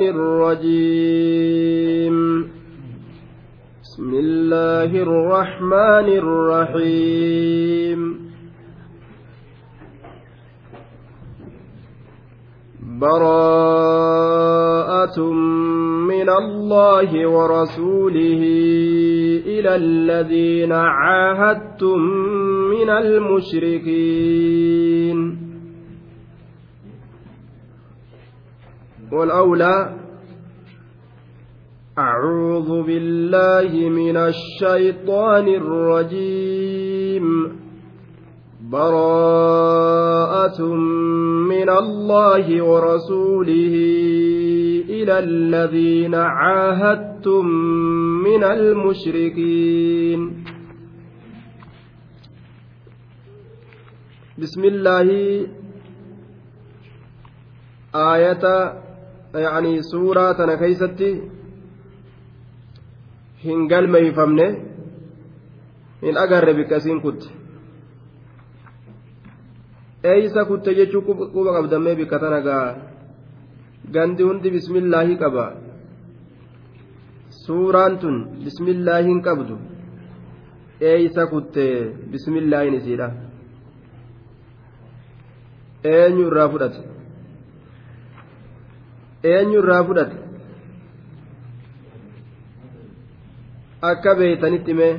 الرجيم. بسم الله الرحمن الرحيم. براءة من الله ورسوله إلى الذين عاهدتم من المشركين. والأولى أعوذ بالله من الشيطان الرجيم. براءة من الله ورسوله إلى الذين عاهدتم من المشركين. بسم الله آية yaani suuraa tana keeysatti hin galmeeyfamne hin agarre bikkasiin kutte. Eeysa kutte jechuu quba qabdammee bikka tana gaa? Gandi hundi bismillaahi qaba. Suuraan tun bismillaahi hin qabdu. Eeysa kutte bismillaahin isiidha eenyu irraa fudhate? Eenyu irraa fudhate akka beeytanitti mee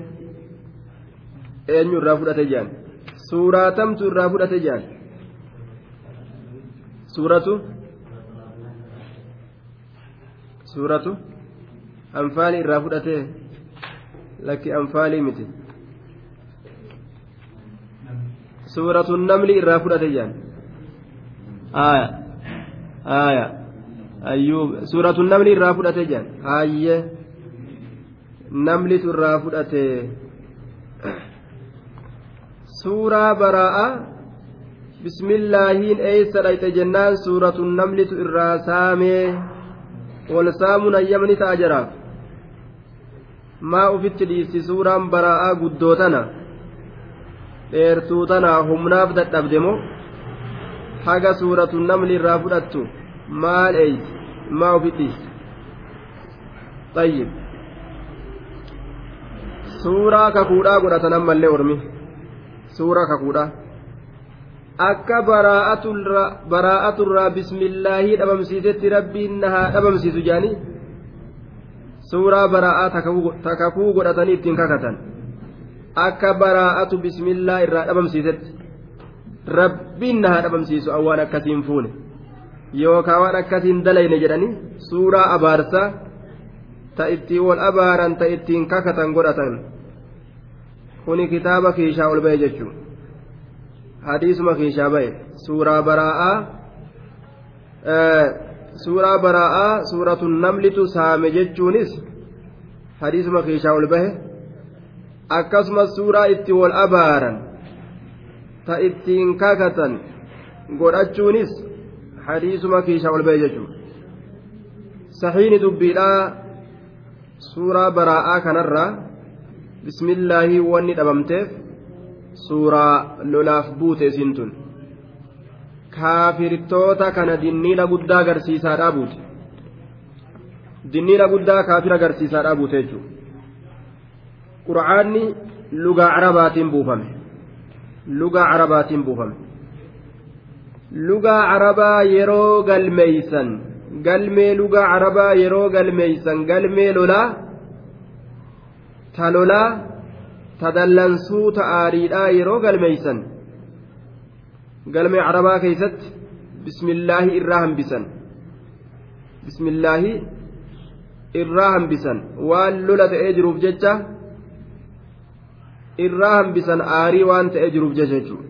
eenyu irraa fudhate jaan suuraatamtu irraa fudhate jaan suuratu suuratu anfaali irraa fudhate lakki anfaalii miti suuratu namli irraa fudhate jaan aya aya ayyuub suuratu namni irraa fudhate jedhan haayye namlitu irraa fudhate. Suuraa baraa'a bismillaahiin eeysa dhayxe jennaan suuratu namlitu irraa saamee wal saamuun ayyamni ta'a jiraaf maa ufitti dhiisti suuraan baraa'aa guddoo tana? Dheertuu tana humnaaf dadhabde moo? Haga suuratu namli irraa fudhattu maal eeyti maa ofii dhiiste xayyib suuraa kakuudhaa godhatan ammallee ormi. Suuraa kakuudhaa. Akka baraa'aturraa bismillaahii dhabamsiisetti rabbiin nahaa dhabamsiisu jaanii suuraa baraa'aa takakuu godhatanii ittiin kakatan. Akka baraa'atu bismillaa irraa dhabamsiisetti rabbiin nahaa dhabamsiisu awwaan akkasiin fuune. Yookaan waan akkasiin dalayne jedhanii suuraa abaarsaa ta ittiin wal abaaran ta ittiin kakatan godhatan kuni kitaaba kiishaa ol ba'e jechuun hadiisuma kiishaa ba'e suuraa baraa'aa suuraa baraa'aa suuratun namlitu saame jechuunis hadiisuma kiishaa ol bahe akkasumas suuraa itti wal abaaran ta ittiin kakatan godhachuunis hadiisuma kiishaa ol bahe jechuudha. Saxiini dubbiidhaa suuraa baraa'aa kanarraa bismillaahii wanni dhabamteef suuraa lolaaf buute isiin tun. Kaafirtoota kana dinniina guddaa agarsiisaadhaa buute. Dinniina guddaa kaafira agarsiisaadhaa buute jechuudha. Qura'aanni lugaa carabaatiin buufame. Lugaa carabaatiin buufame lugaa carabaa yeroo galmeeysan galmee lugaa carabaa yeroo galmeeysan galmee lolaa ta lolaa ta dallansuu ta aariidhaa yeroo galmeeysan galmee carabaa keeysatti bismillaahi irraa hambisan bismillaahi irraa hambisan waan lola ta'ee jiruuf jecha irraa hambisan aarii waan ta'ee jiruuf jecha jechuudha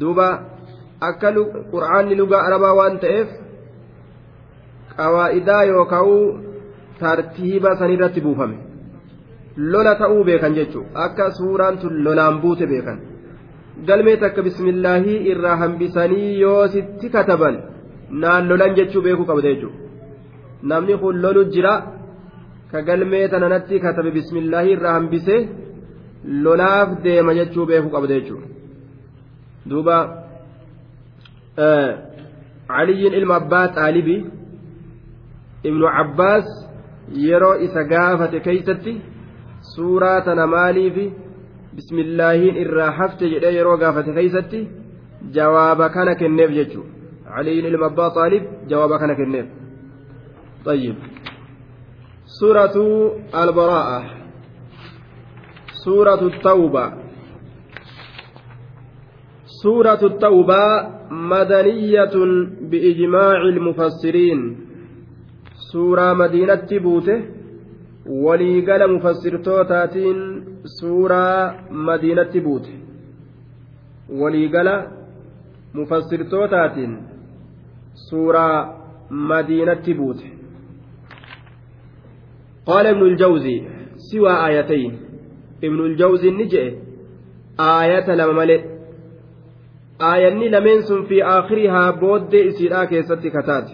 duuba akka qur'aanni lugaa arabaa waan ta'eef qawaa'idaa yookaan tartiiba sanirratti buufame. Lola ta'uu beekan jechuudha akka suuraan tun lolaan buute beekan. Galmee takka bismillaahii irraa hambisanii yoo sitti kataban naan lolan jechuu beekuu qabda jechuudha namni kun lolu jira ka galmee tananatti katabe bismillaahii irraa hambisee lolaaf deema jechuu beekuu qabda jechuudha duuba. علي ilma abbaa xaalibii ibnu cabbaas yeroo isa gaafate keeysatti suuraa tana maaliifi bismillaahiin irraa hafte jedhee yeroo gaafate keeysatti jawaaba kana kenneef jechuu caliin ilma abbaa xaalib jawaaba kana kenneef طيب سورة البراءة سورة التوبة سورة التوبة مدنية بإجماع المفسرين suuraa madiinatti buute waliigala mufassirtootaatiin suuraa madiinatti buute waliigala mufassirtootaatiin suuraa madiinatti buute قال ابن الجوزي سوى آيتين ابن الجوزي نجئ آية لما ملئ آية لمن في آخرها بود إسيرا كيست كتات.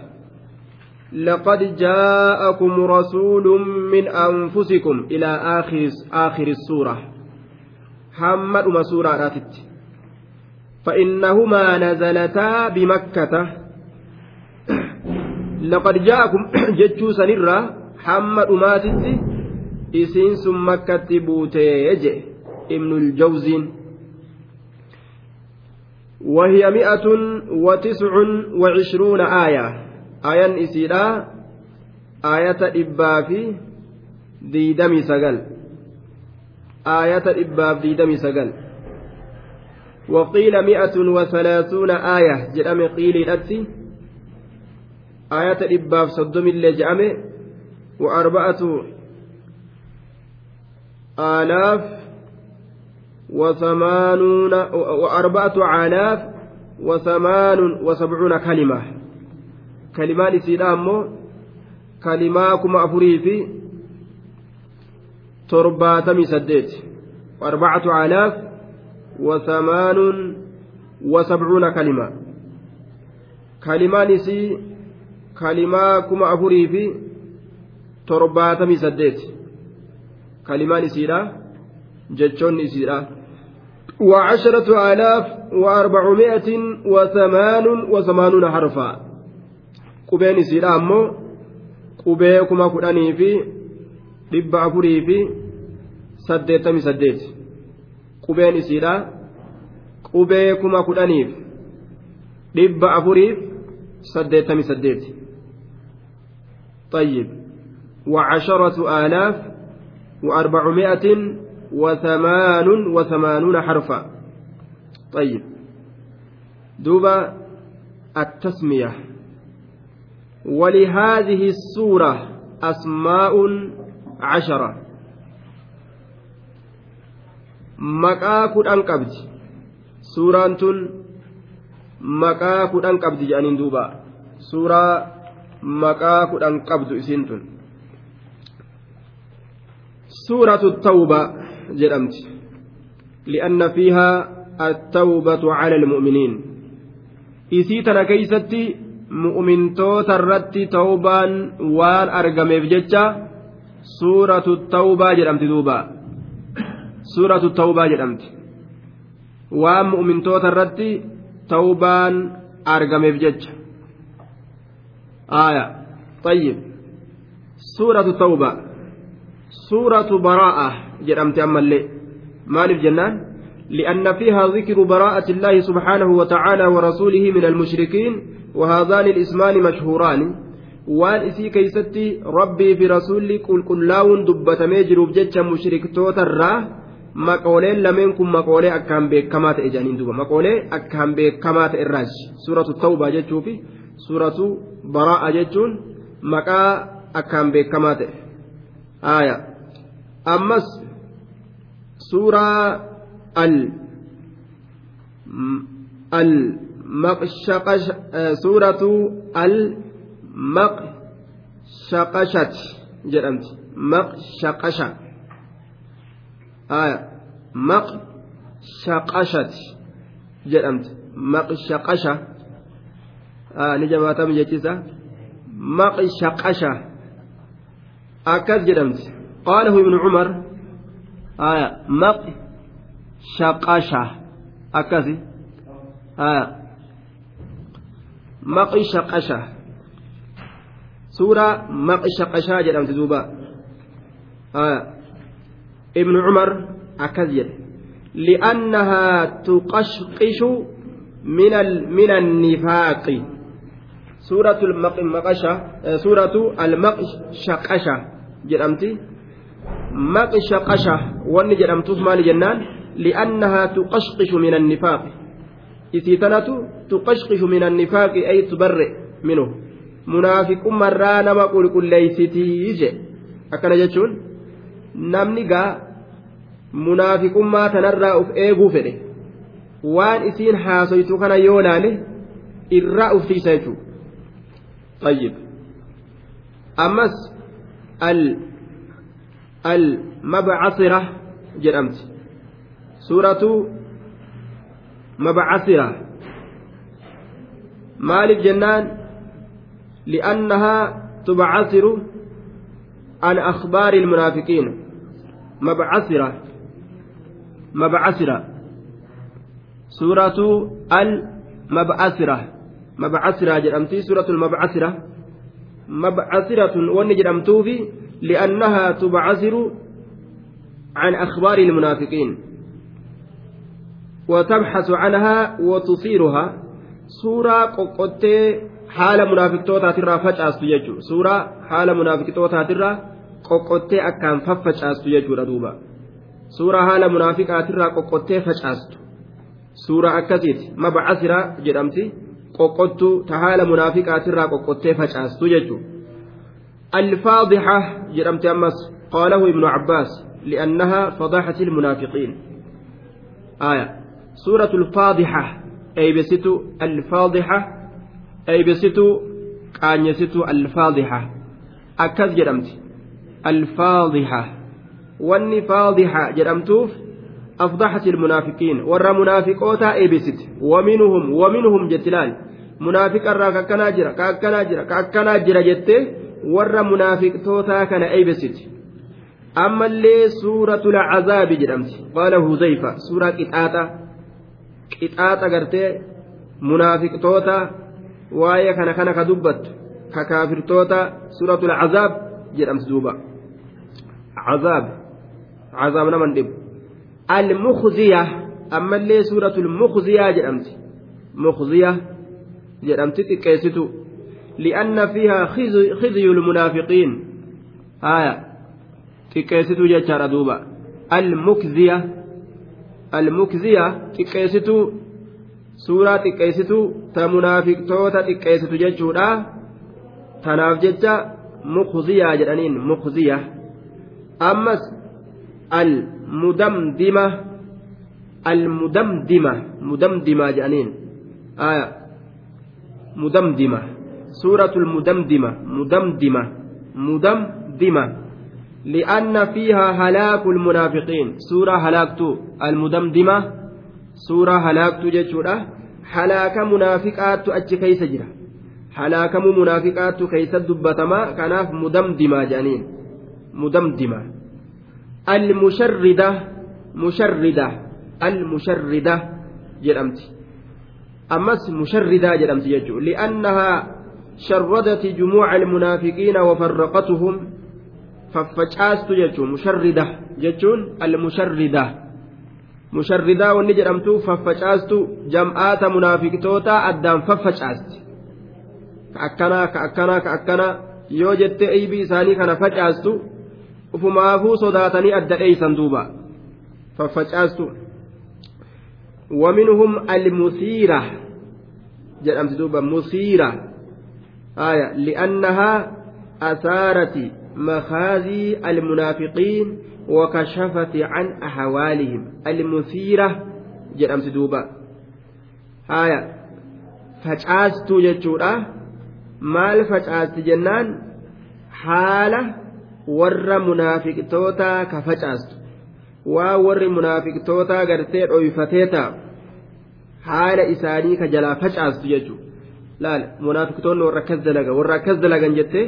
لقد جاءكم رسول من أنفسكم إلى آخر آخر السورة. حمد أم سورة راتت. فإنهما نزلتا بمكة. لقد جاءكم جتشو سنرة حمد أماتت. إسين ثم مكة بوتيج. ابن الجوزين. وهي مئة وتسع وعشرون آية. ayan isiidha ayata dhibbaa fi diidamii sagal ayata dhibbaaf diidamii sagal وقيل مئة وثلاثون آية. جرم قيل أتي آية إباب صدم اللي جأمه وأربعة آلاف وثمانون وأربعة آلاف وثمان وسبعون كلمة kalimaa kuma afurii fi torbaatamii saddeet arbacatu alaaf wasamaanuun wasabcuuna kalima kalimaan isii kalimaa kuma afurii fi torbaatamii saddeet kalimaan isiidha jechoonni isiidha وعشرة آلاف وأربعمائة وثمان وثمانون حرفا qubeen isiidha ammoo qubee kuma kudhanii fi dhibba afurii fi saddeettamii saddeet qubeen isiidha qubee kuma kudhaniif dhibba afuriif saddeettamii saddeet طيب وعشرة آلاف وأربعمائة وثمان وثمانون حرفا طيب دوبا التسمية ولهذه السورة أسماء عشرة maqaa kudhan qabdi jedhaniin duuba suuraa maqaa kudhan qabdu isiin tun suuratu tawba jedhamti li'anna fiihaa attawbatu cala almu'miniin isii tana keeysatti mu'mintoota irratti tawbaan waan argameef jecha suuratu tawbaa jedhamti duuba suuratu tawbaa jedhamti waan mu'mintoota irratti tawbaan argameef jecha aaya طيب سورة التوبة سورة براءة جرمت أما اللي مالف جنان لأن فيها ذكر براءة الله سبحانه وتعالى ورسوله من المشركين وهذان الاسمان مشهوران isii keeysatti rabbii fi rasulli qulqullaa'uun dubbatamee jiruuf jecha mushriktoota maqooleen lameen kun maqoolee akkaan beekamaa ta'e jedhaniin duuba maqoolee akkaan beekamaa ta'e irraaji suuratu tawbaa jechuu fi suuratu baraa'a jechuun maqaa akkaan beekamaa ta'e haaya ammas suuraa al al مقشقش سورة المقشقشة جرمت مقشقشة. آية. مقشقشة جرمت مقشقشة. آه نجمع تم جتسا مقشقشة. أكد جرمت قاله عمر آية مقشقشة أكد آية maqi shaqasha suuraa maqshaqashaa jedhamti duuba ibnu cumar akkas jedhe li'annahaa tuqashqishu min annifaaqi suuratu almaqasha suuratu almaqshaqasha jedhamti maqshaqasha wanni jedhamtuuf maali jennaan li'annahaa tuqashqishu min annifaaqi isii tanatu tuqashqishu min annifaaqi ay tubarre minu munaafiqummarraa nama qulqulleeysitii je akkana jechuun namni gaa munaafiqummaa tanarraa uf eeguu fedhe waan isiin haasoytu kana yoo laale irraa uftiisa jechuudha طيب أمس المبعثرة جرمت سورة مبعثرة. مالك جنان لأنها تبعثر عن أخبار المنافقين. مبعثرة. مبعثرة. سورة المبعثرة. مبعثرة جرمتي سورة المبعثرة. مبعثرة ون جرمتو في لأنها تبعثر عن أخبار المنافقين وتبحث عنها وتصيرها سورة قطة haala munaafiqtootaatirraa facaastu jechuudha suuraa haala munaafiqtootaatirraa qoqqottee akkaan faffacaastu jechuudha duuba suuraa haala munaafiqaatirraa qoqqottee facaastu suuraa akkasiiti mabacasiraa jedhamti qoqqottuu ta haala munaafiqaatirraa qoqqottee facaastu jechuudha alfaadixa jedhamti ammas qaalahu ibnu cabbaas li'annahaa fadaxati ilmunaafiqiin آية سورة الفاضحة أي بستو الفاضحة eeybesitu qaanyesitu alfaadixa akkas jedhamti alfaadixa wanni faadixa jedhamtuuf afdaxati ilmunaafiqiin warra munaafiqootaa eeybesite waminuhum waminuhum jetti laal munaafiqarraa ka akkanaa jira ka akkanaa jira warra munaafiqtootaa kana eeybesite ammallee suuratul cazaabi jedhamti qaala huzayfa suuraa qixaaxa qixaaxa gartee munaafiqtoota waa'ee kana kana ka dubbattu ka kaafirtoota suuratul cazaab jedhamti duuba cazaab cazaab naman dhibu almukziya ammallee suuratul mukziyaa jedhamti mukziya jedhamti xiqqeessitu li'anna fiihaa khizyu lmunaafiqiin haya xiqqeessitu jechaadha duuba almukziya almukziya xiqqeessitu suuraa xiqqeessitu ta munaafiqtoota xiqqeessitu jechuudha tanaaf jecha mukziyaa jedhaniin mukziya ammas almudamdima almudamdima mudamdima jedhaniin aya mudamdima suuratul mudamdima mudamdima mudamdima لأن فيها هلاك المنافقين سورة هلاكتو المدمدمة suuraa halaaktu jechuudha halaaka munaafiqaattu achi keeysa jira halaakamuu munaafiqaattu keeysa dubbatamaa kanaaf mudamdimaa jedhaniin mudamdima almusharrida musharrida almusharrida jedhamti ammas musharridaa jedhamti jechuudha li'annahaa شردت جموع المنافقين وفرقتهم ففجأست جتون مشردة جتون المشردة jam'aata munaafiqtoota addaan faffacaasti ka akkanaa ka akkanaa ka akkanaa yoo jettee eybii isaanii kana facaastu ufumaafuu sodaatanii adda dheeysan duuba faffacaastu ومنهم المثيرة جرمت دوبا مثيرة آية لأنها أثارت مخازي المنافقين وكشفت عن أحوالهم المثيرة haya facaastuu jechuudha maal facaasti jennaan haala warra munaafiqtootaa ka facaastu waa warri munaafiqtootaa gartee dhoyfatee ta'a haala isaanii ka jalaa facaastu jechuudha laal munaafiqtoonni warra akkas dalagan warra akkas dalagan jettee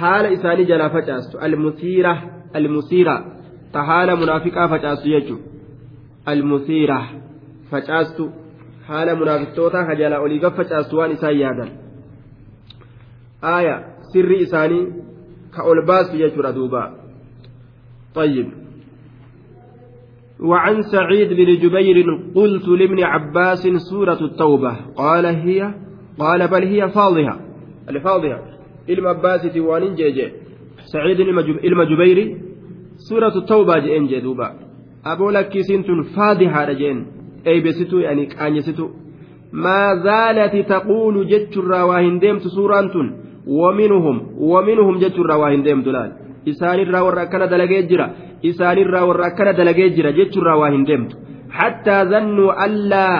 haala isaanii jalaa facaastu almusiira almusiira ta haala munaafiqaa facaastu jechuudha almusiira facaastu haala munaafiqtootaa ka jalaa olii gaf facaastu waan isaan yaadan aaya sirri isaanii ka ol baastu jechuudha duuba طيب وعن سعيد بن جبير قلت لابن عباس سورة التوبة قال هي قال بل هي فاضحة الفاضحة jeeje saciidin ilma jubayri suuratu tawbaa je'een jee duuba aboo lakkisiin tun faadihaadha jeen eeybesituu yani qaanyesitu maa zaalati taquulu jechurraa waa hin deemtu suuraan tun waminhum waminhum jechurraa waa hin deemtu laal isaanirraa warra akkana dalagee jira isaanirraa warra akkana dalagee jira jechurraa waa hin deemtu hattaa zannuu allaa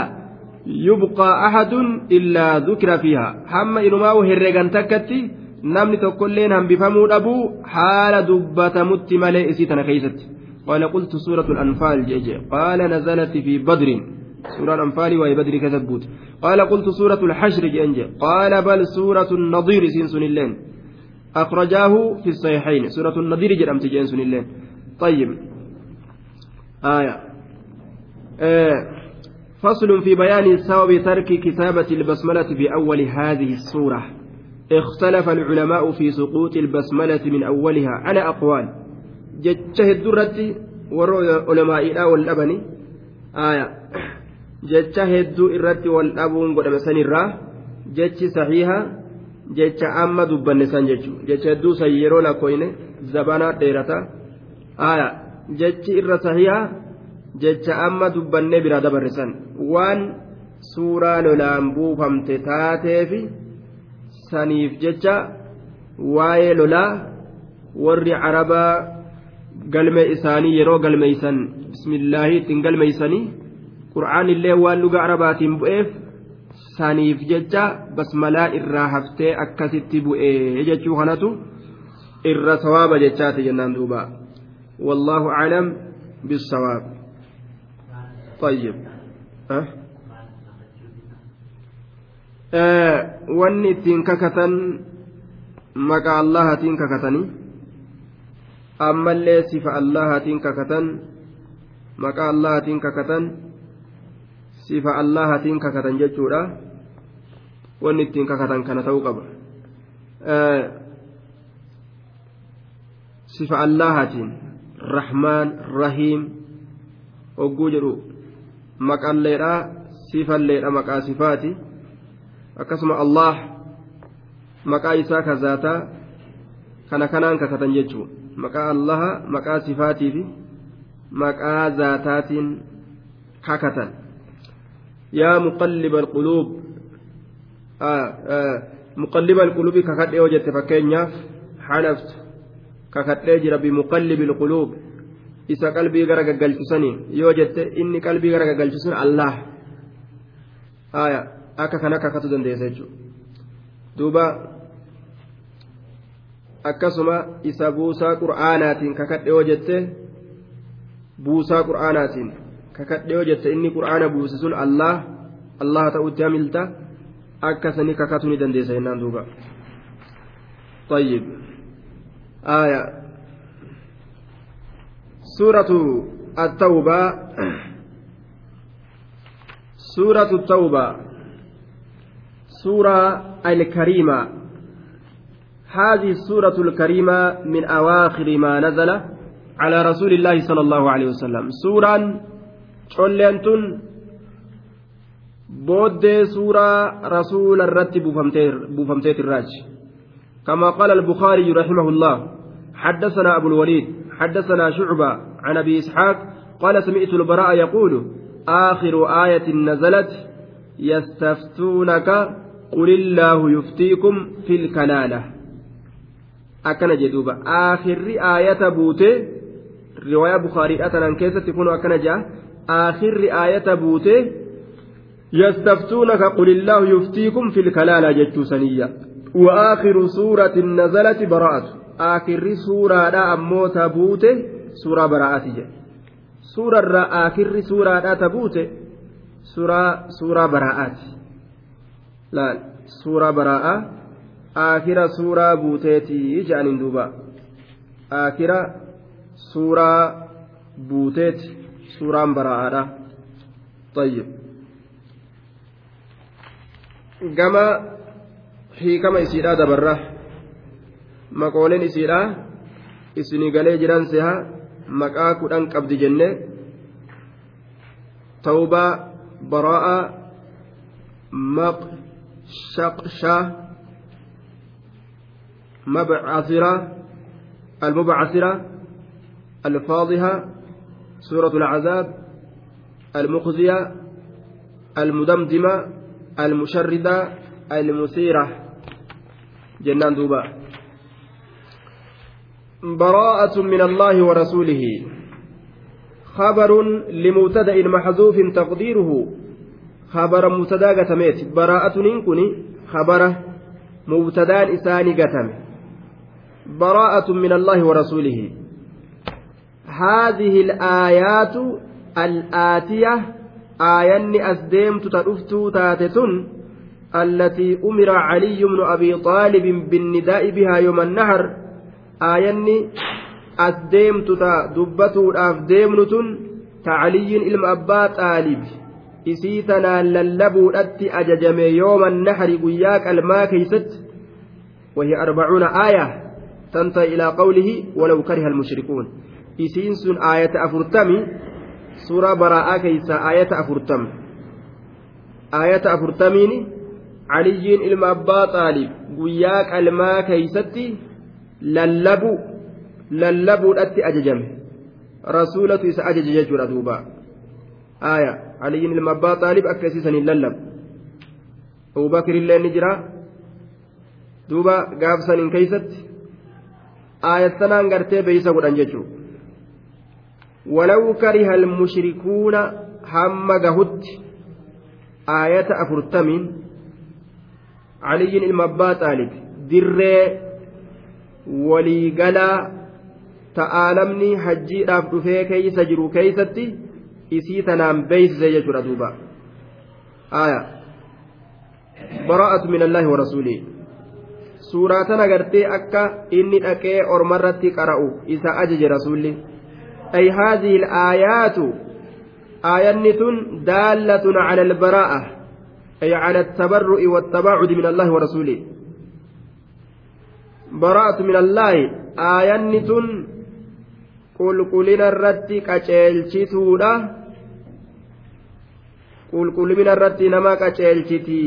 yubqaa ahadun illaa dukira fiiha hamma inumaa herregan takkatti namni tokkolleen hambifamuu dhabuu haala dubbatamutti malee isii tana keeysatti قال قلت سورة الأنفال جيجي قال نزلت في بدر. سورة الأنفال وهي بدر كتبوت قال قلت سورة الحشر جيجي قال بل سورة النضير سنسن اللين. أخرجاه في الصحيحين. سورة النضير جرمت جنسن اللين. طيب. آية. آه. فصل في بيان سبب ترك كتابة البسملة في أول هذه السورة. اختلف العلماء في سقوط البسملة من أولها على أقوال. جتشة الدرة علماء والأبني. آية. جتشة الدرة والأبون قد مسن الراه جتش صحيحة. dubbanne san jechuun jecha hedduu san yeroo lakkoyne zabanaa dheerata aya jechi irra sahihaa jecha amma dubbannee bira dabarre san. Waan suuraa lolaan buufamte taateefi saniif jecha waa'ee lolaa warri carabaa galme isaanii yeroo galmeeysan bismillaahi ittiin galmeeysanii qur'aan illee waan luga arabaatiin bu'eef saniif jecha basmalaa irraa haftee akkasitti bu'ee jechuu kanatu irra sawaaba jechaati jennaan duuba. Wallaahu aclam bisawaab طيب أه؟ wanni ittiin kakatan maqaa allahatiin kakatanii ammallee sifa allahatiin kakatan maqaa allahatiin kakatan sifa allahatiin kakatan jechuudha wanni ittiin kakatan kana ta'uu qaba sifa allahatiin rahmaan rahiim hogguu jedhu maqalleedha sifalleedha maqaa sifaati akkasuma allah maqaa isaa kazaataa kana kanaan kakatan jechuun maqaa allaha maqaa sifaatii fi maqaa zaataatiin kakatan yaa muqalliba alquluub muqalliba alquluubi kakadhe yoo jette fakkeenyaaf halaftu kakadhee jira bimuqallibi alquluub isa qalbii gara gaggalchisanii yoo jette inni qalbii gara gaggalchisun allah akka kan akka akkatu dandeessa jechuudha duuba akkasuma isa buusaa qur'aanaatiin kakadhe yoo jette buusaa qur'aanaatiin kakadhe yoo jette inni qur'aana buuse sun allah allah ta'utti hamilta akka sanii kakatu ni dandeessa jennaan duuba طيب آية سورة التوبة. سورة التوبة. سورة الكريمة. هذه السورة الكريمة من أواخر ما نزل على رسول الله صلى الله عليه وسلم. سورة شلنتن بود سورة رسول الرتب بوفمتيت الراج كما قال البخاري رحمه الله. حدثنا أبو الوليد. حدثنا شعبة عن أبي إسحاق قال سمعت البراء يقول آخر آية نزلت يستفتونك قل الله يفتيكم في الكلالة. أكن جدوبا آخر آية بوتي رواية بخاري أتنا كيسة تكون أكن جاء؟ آخر آية بوتي يستفتونك قل الله يفتيكم في الكلالة جتو سنية وآخر سورة نزلت براءة. akirri suuraadha ammoo tabuute suuraa bara'aati jedhe suurarraa akirri suuraadha tabuute suuraa bara'aati. Laal suuraa bara'aa akira suuraa buuteetii jedhaniin duuba. Akira suuraa buuteeti suuraan bara'aadha. Tayyib. Gama hiikama isiidhaa dabarra. Maqooleen isiidha isinii galee jiran seha maqaa kudhan qabdi jenne tawbaa baraa'a maqshaqsha مبعثرة المبعثرة الفاضحة سورة العذاب المخزية المدمدمة المشردة المثيرة جنان دوبا براءة من الله ورسوله. خبر لمبتدأ محذوف تقديره. خبر مبتدأ قتميت. براءة ننكني خبر مبتدان إساني قتم. براءة من الله ورسوله. هذه الآيات الآتية آياني أسديمت تدفتو تاتتن التي أمر علي بن أبي طالب بالنداء بها يوم النهر. آياني أسديمت دبتو أفديمنت تعلي إلم أبا طالب isii tanaan lallabuudhatti ajajame yooma nahari guyyaa qalmaa keeysatti وهي أربعون آية تنتهي إلى قوله ولو كره المشركون إسين سن آية أفرتمي سورة براءة كيسا آية أفرتم آية أفرتمين علي إلما أبا طالب قياك الماء كيستي للبو للبو الأتي أججم رسولة إسا أجج يجور دوبا آية علي إلما أبا طالب أكسيسا للب أبو بكر الله نجرا دوبا قافسا كيست آية سنان قرتي بيسا قد أنججو ولو كره المشركون هم قهد آية أفرتمين علي المبا طالب dirree waliigalaa ta'aalamni hajjiidhaaf dhufee keeysa jiru keeysatti isii tanaan beeysise jechuudha duuba. Aya. Baraa'atu min allaahi wa rasuulii. Suuraa tana gartee akka inni dhaqee ormarratti qara'u isa ajaje rasuulli. Ay haadihi ilaayaatu aayanni tun daallatun cala albaraa'a ay cala altabarru'i wattabaacudi min allaahi wa rasuulih baraa'atu min allaahi aayanni tun qulqullina irratti qaceelchituudha qulqullina irratti nama qaceelchiti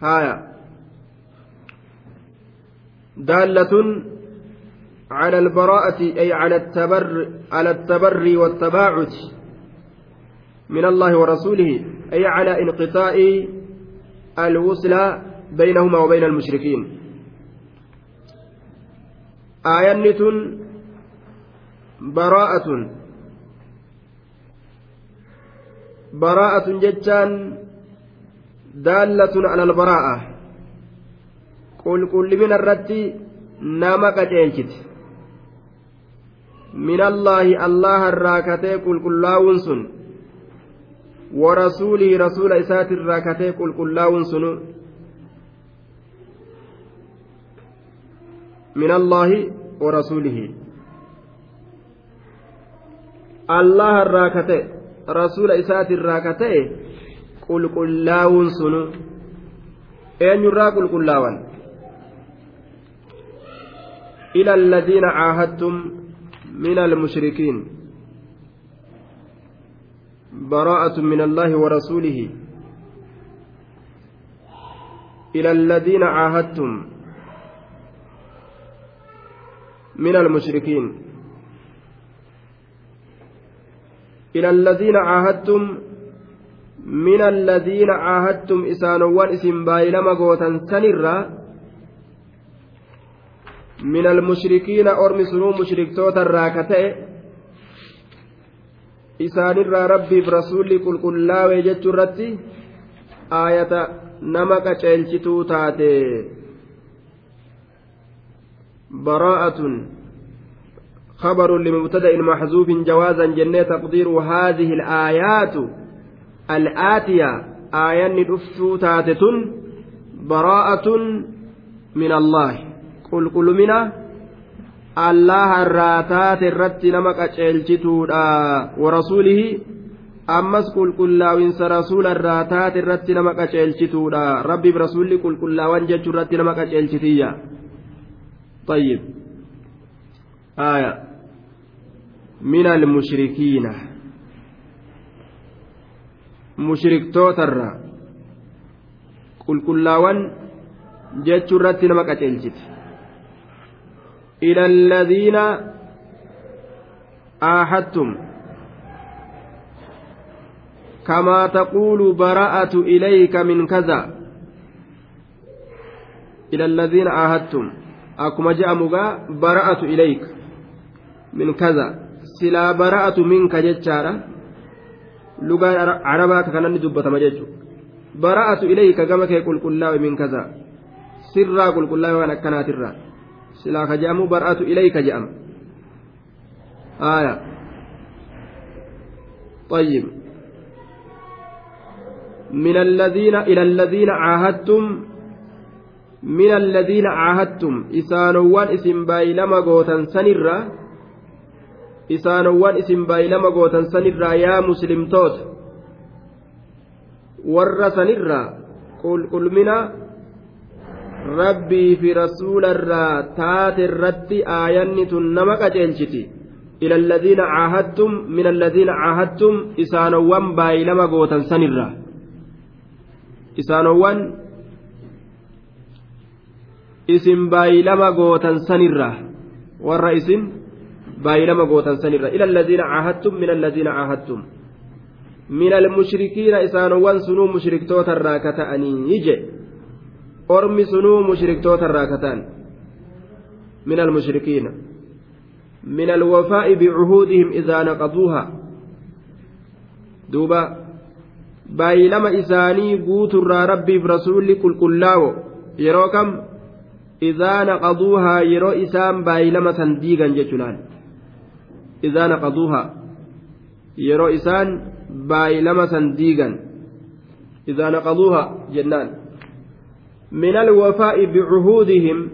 haya daallatun على البراءة أي على التبر على التبري والتباعد من الله ورسوله أي على انقطاع الوصلة بينهما وبين المشركين aayanni tun baraa'atun baraa'atun jechaan daallatun alal baraa'a. Qulqullimina irratti nama qaceelchiti minallaahi allaha irraa katee qulqullaawun sun. Warasuulihi rasuula isaati irraa katee qulqullaawun sunu. من الله ورسوله. الله الراكتي رسول إسات الراكتي قل كلاون سن أين يرى قل كلاون إلى الذين عاهدتم من المشركين. براءة من الله ورسوله. إلى الذين عاهدتم. من المشركين. إلى الذين عاهدتم من الذين عاهدتم إسانوان إسم بايلما قوتا سنرا من المشركين أرمي سنو مشركتوت الراكتة إسان الرا ربي برسولي قل قل لا ويجت الرتي آية نمك تشيلشتو تاتي. براءة خبر لمبتدأ محذوف جوازا جنة تقدير هذه الآيات الآتية آية ندفتو تاتة براءة من الله qulqullumina allaha irraa taate irratti nama qaceelchituudha warasuulihi ammas qulqullaawinsa rasuula irraa taate irratti nama qaceelchituudha rabbiif rasuulli qulqullaawan jechuu irratti nama qaceelchitiyya طيب آية من المشركين مشركتوتا الرّ qulqullaawwan jechuu irratti nama qaceelchiti ila alladhiina aahadtum kamaa taquulu bara'atu ilayka min kaza ila alladhiina aahadtum akkuma je'amugaa bara'atu ilayka min kaza silaa bara'atu minka jechaadha lugaan arabaa ka kananni dubbatama jechuudha bara'atu ilayka gama kee qulqullaa'e min kaza sirraa qulqullaa'e waan akkanaatirraa silaa ka je'amu bara'atu ilayka je'ama آية طيب من الذين إلى الذين عاهدتم من الذين عاهدتم إسانوان اسم بايلما قوتا سنرا إسانوان اسم بايلما قوتا سنرا يا مسلم توت warra sanirraa qulqullina rabbii fi rasuularraa taate irratti aayanni tun nama qaceelchiti ila alladhiina caahadtum min alladhiina caahadtum isaanowwan baay'ilama gootan sanirraa isaanowwan isin baay'ilama gootan sanirraa warra isin baay'ilama gootan sanirraa ila alladhiina caahadtum min alladhiina caahadtum من المشركين إسانوان سنو مشركتوت الراكتأني يجي أرمي سنو مشركتوت الراكتان من المشركين من الوفاء بعهودهم إذا نقضوها دوبا baay'ilama isaanii guuturraa rabbiif rasuulli qulqullaa'o yeroo kam idaa naqaduuhaa yeroo isaan baay'ilama san diigan jechuudhaan idaa naqaduuhaa yeroo isaan baay'ilama san diigan idaa naqaduuha jennaan min alwafaa'i bicuhuudihim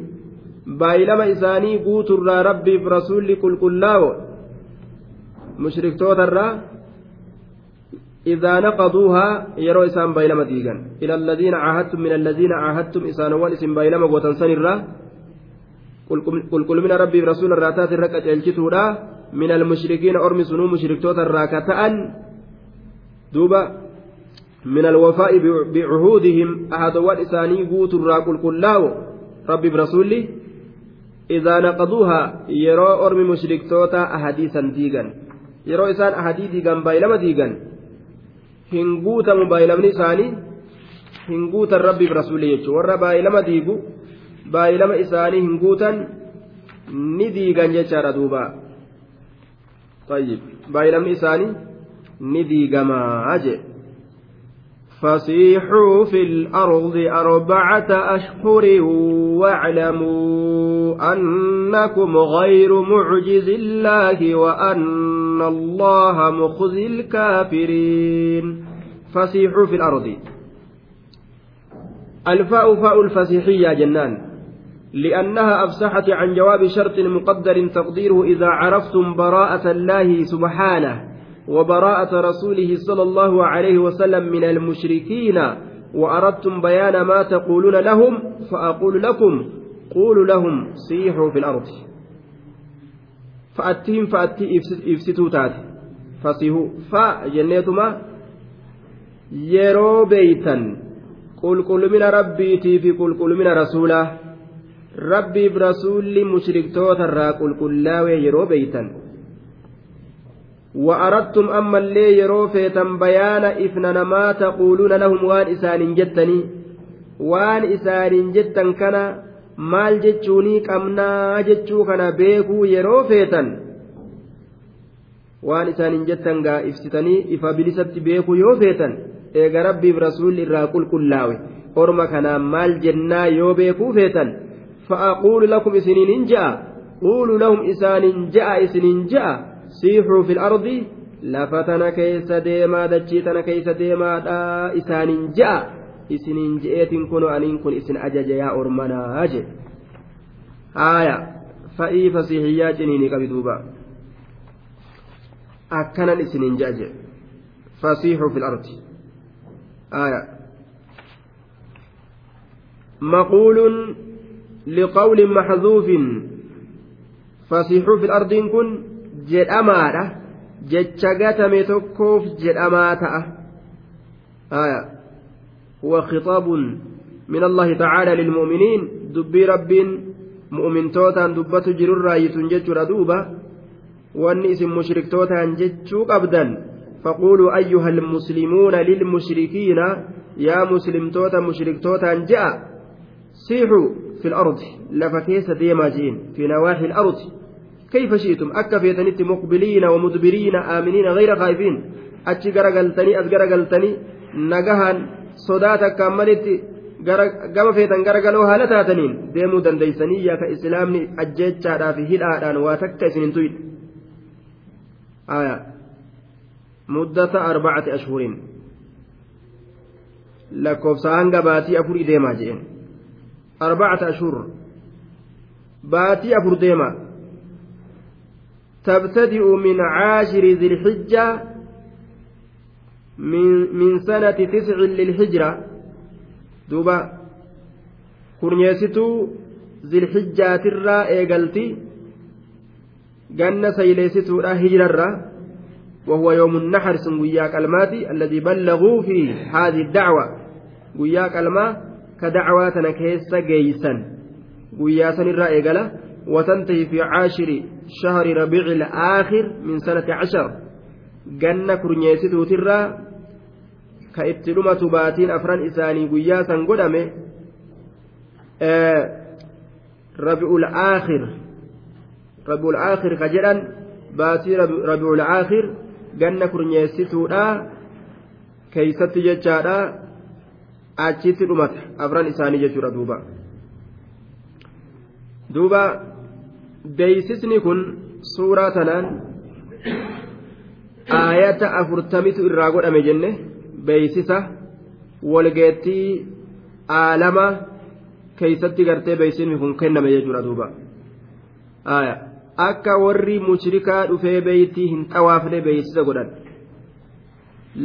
baay'ilama isaanii guuturraa rabbiif rasuulli qulqullaawo mushriktoota إذا نقضوها يروا إسان بايلما ديغان. إلى الذين عاهدتم من الذين عاهدتم إسان والإسم بايلما وتنسن الرا قل قل من ربي رسول الراتات الركة الجتورا من المشركين أرمي سنو مشركتوت الراكتان دوبا. من الوفاء بعهودهم. أحدوان إساني قوت الراقل كلاو ربي برسولي. إذا نقضوها يرو أرمي مشرك توتا أحاديثا ديغا يرو إسان أحادي hin guutamu baay'ilamni isaanii hin guutan rabbiif rasuulii jechuudha warra baay'ilama diigu baay'ilama isaanii hin guutan ni diigan jechaadha duuba. Baay'ilamni isaanii ni diigamaa jee. فصيحوا في الأرض أربعة أشهر واعلموا أنكم غير معجز الله وأن الله مخزي الكافرين فصيحوا في الأرض. الفاء فاء الفسيحية جنان لأنها أفسحت عن جواب شرط مقدر تقديره إذا عرفتم براءة الله سبحانه. وبراءة رسوله صلى الله عليه وسلم من المشركين وأردتم بيان ما تقولون لهم فأقول لكم قولوا لهم سيحوا في الأرض. فأتهم فأتي إفسدوا تاتي فصيحوا. فجنيتما يرو بيتا. قل قل من ربيتي في قل قل من رسوله. ربي برسول مشرك وأردتم أما اللي يروفيتا بيان إفننا ما تقولون لهم وان إسان جتني وان إسان جتا كان maal jechuunii qabnaa jechuu kana beekuu yeroo feetan waan isaaniin jettan gaa ibsitanii ifa bilisatti beekuu yoo feetan eega rabbiif rasuulli irraa qulqullaawe orma kanaan maal jennaa yoo beekuu feetan fa'aquulu lakum isiniin hin ja'a quulu lahum isaaniin ja'a isiniin ja'a siixuu fil ardi lafa tana keessa deemaa dachii tana keessa deemaadha isaaniin ja'a isiniin je'eetiin kunoo aniin kun isin ajaja yaa ormanaa jedhe haaya fa'ii fasiihiyyaa ciniinii qabi duuba akkanan isiniin ja'a jedhe fasiixuu fil ardi haaya maquuluun liqawlin maxzuufin fasiixuu fi ardiin kun jedhamaadha. Jecha gatame tokkoof jedhamaa ta'a. من الله تعالى للمؤمنين دبي رب مؤمن توتان دبت جرر رايتون جتشر دوبا واني اسم مشرك توتان جتشو أبدا فقولوا أيها المسلمون للمشركين يا مسلم توتا مشرك توتان جاء سيحوا في الأرض لفكيس ديما جين في نواحي الأرض كيف شئتم أكا فيتنت مقبلين ومدبرين آمنين غير خائفين أتش غرقلتني أزغرقلتني gama feetan garagaloo haala taataniin deemuu dandeeysanii yaaka islaamni ajjeechaadhaa fi hidhaadhaan waa takka isin hin tuyne muddata arbacati ashhuriin lakkoofsa hanga baatii afurii deemaa jeen arbacata ashhur baatii afur deema تبتدئ من عاشر ذي الحجة من سنة تسع للهجرة دوبا كرنيستو ذي الحجة ترى إيقلتي جنة سيليستو هجرة وهو يوم النحر سنوياك الماتي الذي بلغوا فيه هذه الدعوة. وياك الما كدعواتنا كيسا جيسا ويا سنرى إيقلة وتنتهي في عاشر شهر ربيع الآخر من سنة عشر kurnyeessituutirraa ka itti dhumatu baatiin afran isaanii guyyaa san godhame rabi'ul aakhir rabi'ul aakhir ka jedhan baatii rabi'ul aakhir ganna kurnyeessituudha keeysatti jechaadha achitti dhumata afran isaanii jechuudha duuba duuba beeysisni kun suuraa tanaan aayata afurtamitu irraa godhame jenne. Beeysisa walgeettii aalama keeysatti gartee beeysisni kun kenname jechuudha duuba. Akka warri mushrikaa dhufee beeytii hin xawaafne beeysisa godhan.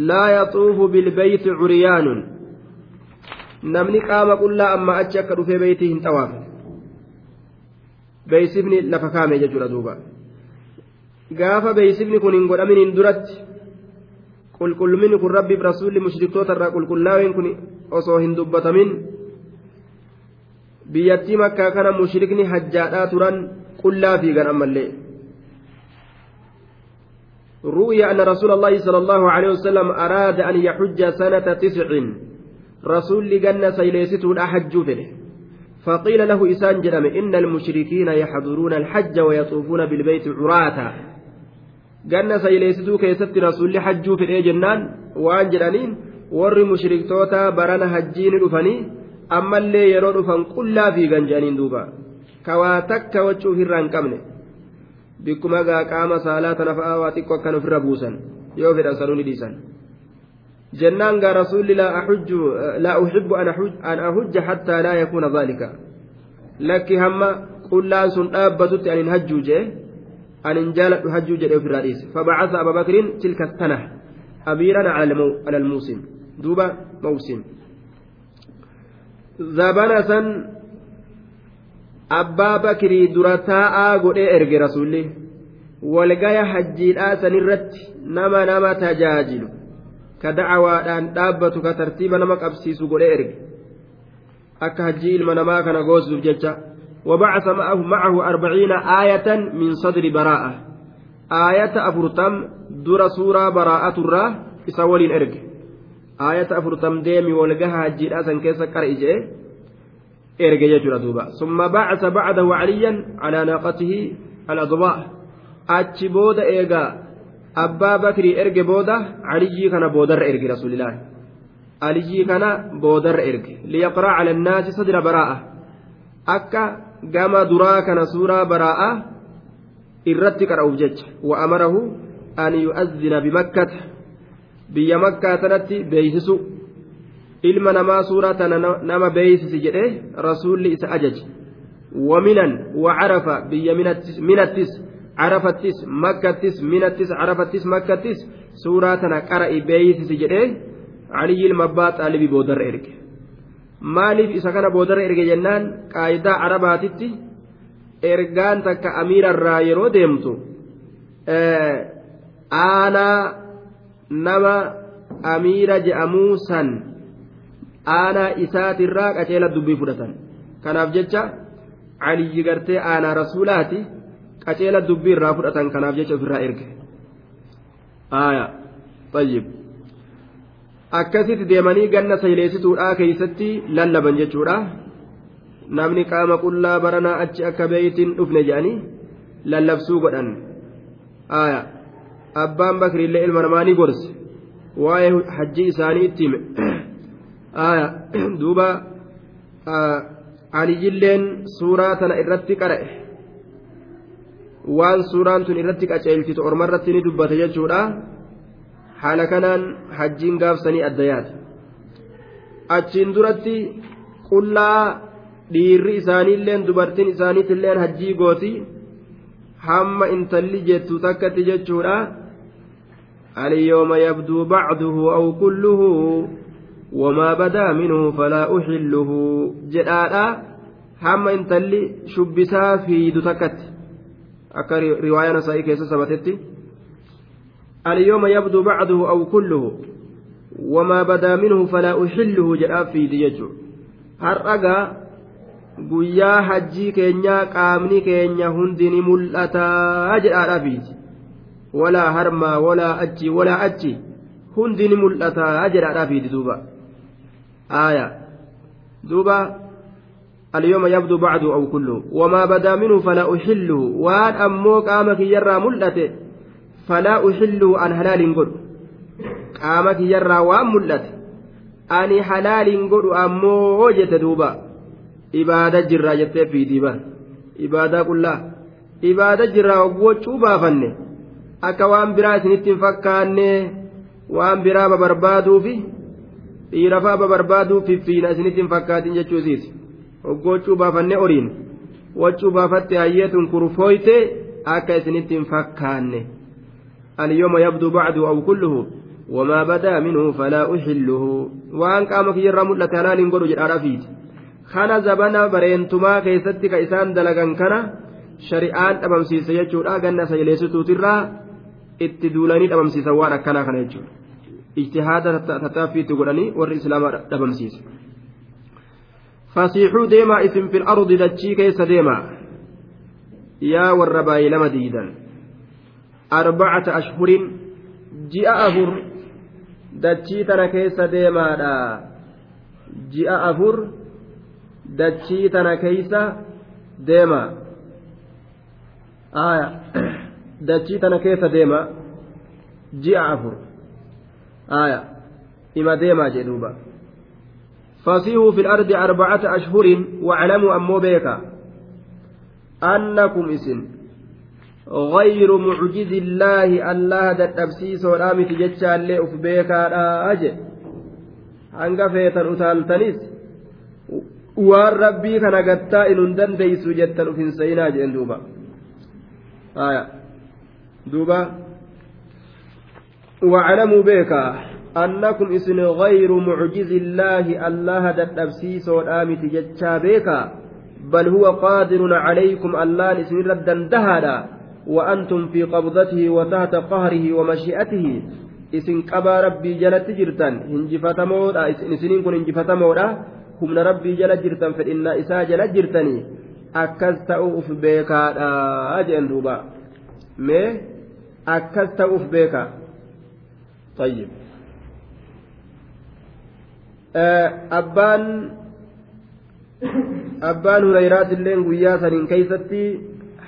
Laa yaxuufu bilbeeyti curyaanun namni qaama qullaa amma achi akka dhufee beeytii hin xawaafne beeysifni lafa kaame jechuudha duuba gaafa beeysifni kun hin godhaminiin duratti qulqullumini kun rabbiif rasuulli mushriktoota irraa qulqullaa'een kun osoo hin dubbatamin biyyattii makkaa kana mushrikni hajjaadhaa turan qullaa fiigan ammallee رؤي أن رسول الله صلى الله عليه وسلم أراد أن يحج سنة تسع رسول لجنة سيليسته الأحج فيه فقيل له إسان جرم إن المشركين يحضرون الحج ويطوفون بالبيت عراة sayleessituu keessatti rasuulli hajjuu fedhee jennaan waan jedhaniin warri mushriktoota barana hajjii ni dhufanii ammallee yeroo dhufan qullaa fiigan jedhaniin duuba kawaa takka wachuuf irraa hin qabne bikkuma gaa qaama saalaa tana fa'aa waa xiqqoo akkan yoo fedhan sanuu ni dhiisan jennaan gaa rasuulli laa uxibbu an ahujja hattaa laa yakuuna dhaalika lakki hamma qullaan sun dhaabbatutti anin hajjuu jee أن جالت حج جل في الرئيس فبعث أبا بكر تلك السنة أميرا على الموسم دوبا موسم زبنة أبا بكر درتاء قد إرجي رسولي walgaya hajjiidhaa sanirratti nama nama tajaajilu ka da'awaadhaan dhaabbatu ka tartiiba nama qabsiisu godhee erge. Akka hajjii ilma namaa kana goosuuf jecha وبعث معه, أربعين آية من صدر براءة آية أفرتم در سورة براءة الراه إسولين إرج آية أفرتم ديمي ولقها جيراسا كيسا كرئجي إرج يجرى دوبا ثم بعث بعده عليا على ناقته الأضواء أتش بودا abbaa bakrii erge booda alijii kana boodarra erge rasuulilaahi alijii kana boodarra erge. Liyaqraa cala annaasi sadra baraa'a. Akka gama duraa kana suuraa baraa'a irratti qara'uuf jecha. Wa amarahu an yu'azzina bimakkata biyya makkaa tanatti beeysisu ilma namaa suuraa tana nama beeysisi jedhe rasuulli isa ajaje. Waminan wacarafa biyya minattis minattis. arafattis makkattis minattis arafattis makkattis suuraa tana qara'i beeysisi jedhee caliyyiil mabbaa xaalibii boodarra erge maaliif isa kana boodarra erge jennaan qaayidaa carabaatitti ergaan takka amiirarraa yeroo deemtu aanaa nama amiira je'amuu san aanaa isaatirraa qaceela dubbii fudhatan kanaaf jecha caliyyi gartee aanaa rasuulaati. Qaceela dubbii irraa fudhatan kanaaf jecha ofirraa erge. Aayaa tayyib. Akkasitti deemanii ganna sayleessituudhaa keeysatti lallaban jechuudha. Namni qaama qullaa baranaa achi akka beeytiin dhufne jedhanii lallabsuu godhan. Aayaa abbaan bakriillee ilma namaanii gorse. Waa'ee hajjii isaanii itti hime. Aayaa duuba aliyyilleen suuraa tana irratti qara'e waan suuraan tun irratti qaceelchitu ormarratti ni dubbata jechuudha haala kanaan hajjiin gaafsanii adda yaate achiin duratti qullaa dhiirri isaaniilleen dubartiin isaaniitilleen hajjii gooti hamma intalli jettu takkatti jechuudha اليوم يبدو بعضه أو كله وما بدا منه فلا أحله جدادا هم انتلي شبسا في دتكت أكا رواية نسائي كيسا سبتتي اليوم يبدو بعضه أو كله وما بدا منه فلا أحله جداب في ديجو هرقا guyyaa hajjii keenyaa qaamni keenya hundi ni mul'ataa jedhaadha fiiti walaa harmaa walaa achi walaa achi hundi ni mul'ataa jedhaadha fiiti duuba aaya duuba اليوم يبدو بعض أو كله وما بدا منه فلا أحله وان أمو قامك يرى ملته فلا أحله عن حلال قل قامك يرى وان ملته أني حلال قل أمو وجت دوبا ibaada jirraa jettee fiidii bar ibaadaa qullaa ibaada jirraa gochuu baafanne akka waan biraa isinitti hin fakkaanne waan biraa babarbaaduufi dhiirafaa babarbaaduuf fiffiina isinitti hin fakkaatin jechuu isiiti Gochuu baafanne oriin wachuu baafatte hayyeetun kurfooyte akka isinitti hin fakkaanne اليوم يبدو بعد أو كله وما بدا منه فلا أحله وأن قامك يرى ملة هلال قولوا جرى فيه kana zabana bareentumaa keessatti ka isaan dalagan kana shari'aan dhabamsiise jechuudha ganna sayleessituutirraa itti duulanii dhabamsiisan waan akkanaa kana jechuudha ijtihaada tattaaffiitti godhanii warri islaamaa dhabamsiise. Fasiixuu deemaa isin fil ardi dachii keessa deemaa yaa warra baay'ee lama diidan arbacata ashhurin ji'a afur dachii tana keessa deemaadha ji'a afur. dachii tana keeysa deema aya dachii tana keessa deema ji'a afur aya ima deemaa jee فصيحوا في الأرض أربعة أشهر واعلموا أمو بيكا أنكم إسن غير معجز الله الله دتبسيس ورامي تجتشا اللي أف بيكا أجي hanga feetan utaaltanis waan rabbii kana gattaa inun dandeeysu jettan uf hin sayinaa jedhen duuba aya duuba waclamuu beekaa annakum isin gayru mucjizi illaahi allaha dadhabsiisoodhaa miti jechaa beekaa bal huwa qaadirun calaykum allaan isinirra dandahaadha وأنتم في قبضته وتحت قهره ومشيئته isin qabaa rabbii jalatti jirtan hinjifatamoodha isiniin kun hinjifatamoodha humna rabbii jala jirtan fedhinnaa isaa jala jirtanii akkas ta'uuf beekaadha jeen duuba mee akkas ta'uuf beeka tayyib abbaan abbaan hurayraatilleen guyyaa saniin keeysatti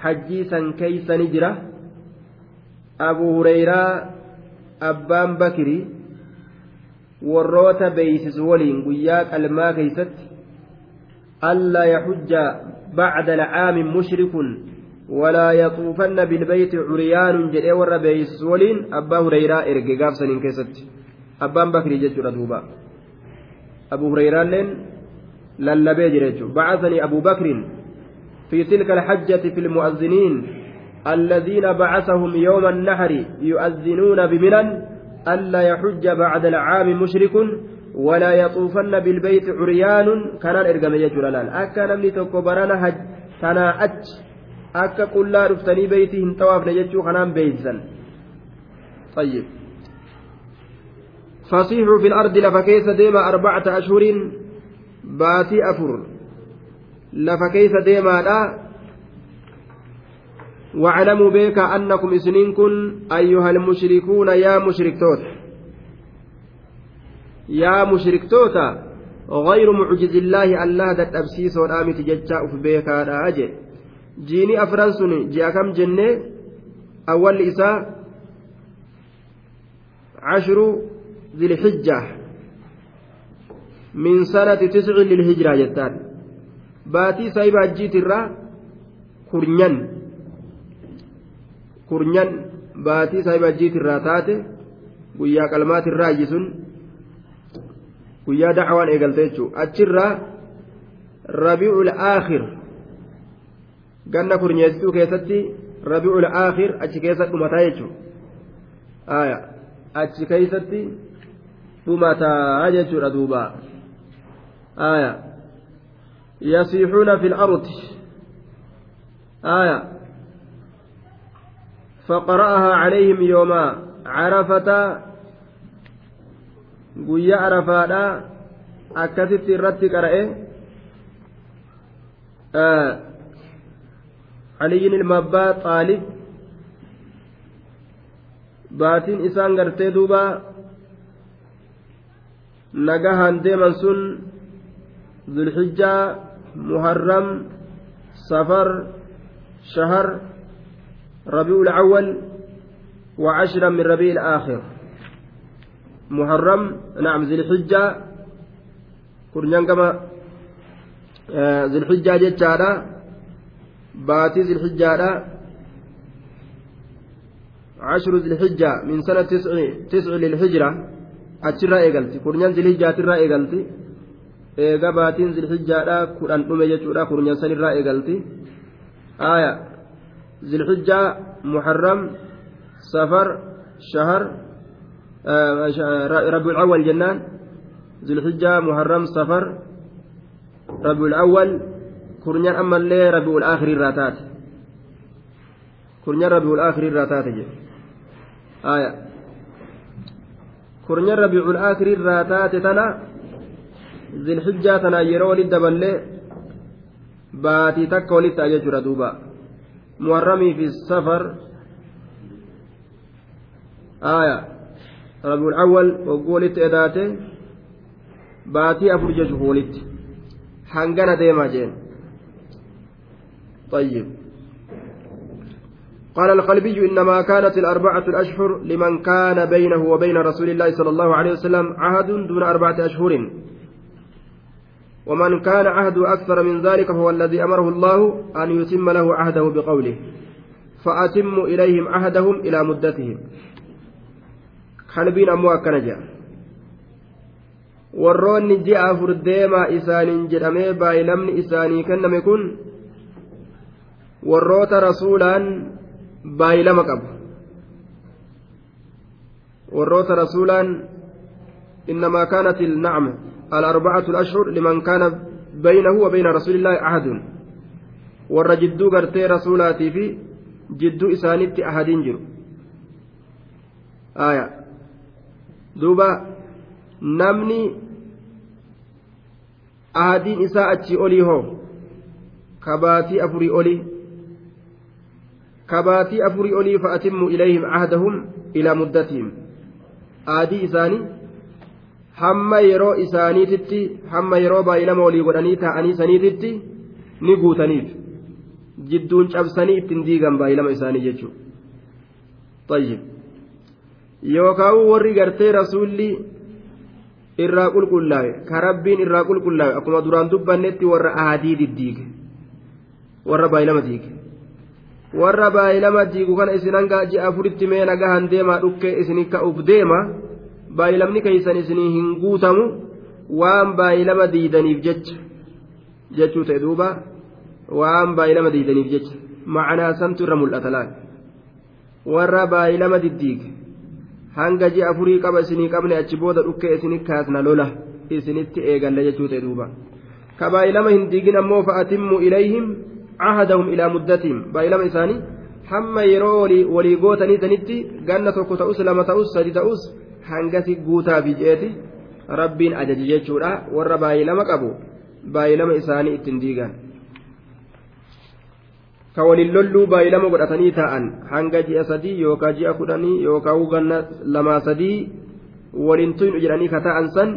hajjii san keeysani jira abu hureyraa abbaan bakiri warroota beeysisu waliin guyyaa qalmaa keeysatti allaa yaxujja bacda alcaami mushrikun walaa yaxuufanna bilbeyti curyaanun jedhee warra beeysisu waliin abbaa hureyraa erge gaafsaniin keessatti abbaan bakrii jechuudha duuba hureyraalleen lallabee jira jechuudha bacasanii abu bakrin في تلك الحجة في المؤذنين الذين بعثهم يوم النحر يؤذنون بمنن ألا يحج بعد العام مشرك ولا يطوفن بالبيت عريان. كان ارجم يجور الان أكا نمني توكو برانا هج تنا أج. أكا قل رفتني بيتهم طواف نجتشو خنان بيتزن طيب. فصيحوا في الأرض لفكيس ديما أربعة أشهر باتي أفر. لفكيس ديما لا. واعلموا بك أنكم إسنين كن أيها المشركون يا مشركتوت. yaa mushriktoota غير معجز الله الله دت أبسيس ورامي تججا في بيكا أجل جيني أفرانسون جاء كم جنة؟ أول إساء عشر ذي الحجة من سنة تسع للهجرة جتان باتي سايبا جيت الرا كورنيان كورنيان باتي سايبا جيت الرا تاتي guyyaa qalmaati irraa ijjisuun guyyaa dacwaan eegalte jechuudha achirraa rabiicul aakhir ganna kurnyeessituu keessatti rabiicul aakhir achi keessa dhumataa jechuudha achi keessatti dhumataa jechuudha duuba yasiixuuna fi lardi فقرأها عليهم يوم عرفة guyyaa arafaadha akkasitti irratti qara'e aliyin ilma abbaa xaalib baatiin isaan gartee duuba nagahaan deeman sun zulxijjaa muharram safar shahar وعشرا من ربيع الآخر. محرم نعم ذي الحجة كرنيان كما ذي الحجة جتشارا باتي ذي الحجة عشر ذي الحجة من سنة تسع تسع للهجرة. كرنيان ذي الحجة ترا إيقلتي eega baatiin zilxijjaadha kudhan dhume jechuudha. Kurnyan sanirraa eegalti. Aya zilxijjaa muharram safar shahar ربيع الأول جنان ذو الحجة محرم صفر ربيع الأول كرنيان أما اللي ربيع الآخر الراتات كرنيان ربيع الآخر الراتات جي آية كرنيان ربيع الآخر الراتات تنا ذي الحجة تنا يرو للدبل باتي تك ولت أججر دوبا محرمي في السفر آية ربيع الأول وقولت إداته باتي أفر ججهولت حنقنا ديما جين طيب قال القلبي إنما كانت الأربعة الأشهر لمن كان بينه وبين رسول الله صلى الله عليه وسلم عهد دون أربعة أشهر. ومن كان عهده أكثر من ذلك فهو الذي أمره الله أن يتم له عهده بقوله فأتم إليهم عهدهم إلى مدتهم. ammoo akkana jedha warroonni ji'a afur deemaa isaaniin jedhamee baay'ilamni isaanii kenname kun warroota rasuulaan baay'ilama qabu warroota rasuulaan إنما كانت النعمة الأربعة الأشهر لمن كان بينه وبين رسول الله عهد warra jidduu gartee rasuulaatii fi jidduu isaanitti ahadiin jiru aayaa duuba namni ahadiin isaa achii olii hoo kabaatii afurii olii kabaatii afurii olii fa'atimmu ilayhim ahdahum ilaa muddatihim. Aadii isaanii hamma yeroo isaaniititti hamma yeroo baay'ilama olii godhanii taa'anii saniititti ni guutaniif. Jidduun cabsanii ittiin diigan baay'ilama isaanii jechuudha. Yookaan warri gartee rasuulli irraa qulqullaa'e karabbiin irraa qulqullaa'e akkuma duraan dubbannetti warra aadii diddiige warra baay'ilama diige. Warra baay'ilama diigu kana isin hanga ji'a afuritti mee nagahan deemaa dhukkee isinii ka'uuf deema baay'ilamni keeysan isinii hin guutamu waan baay'ilama diidaniif jecha jechuu ta'e duuba waan baay'ilama diidaniif jecha. Macanaa santu irra mul'ata laal. Warra baay'ilama diddiige hanga ji'a afurii qaba isinii qabne achi booda dhukkee isinii kaasna lola isinitti eegalle jechuu ta'e duuba. Ka baay'ilama hin diigin ammoo fa'atimmu ilayhim cahadahum ilaa muddatihim baay'ilama isaanii hamma yeroo walii gootanii sanitti ganna tokko ta'us lama ta'us sadi ta'us hangasi guutaa fi jeeti rabbiin ajaji jechuudha warra baay'ilama qabu baay'ilama isaanii ittiin diigan. ka waliin lolluu baay'ilama godhatanii taa'an hanga ji'a sadii yookaan ji'a kudhanii yookaan ganna lamaa sadii waliin tuynu jedhanii ka taa'an san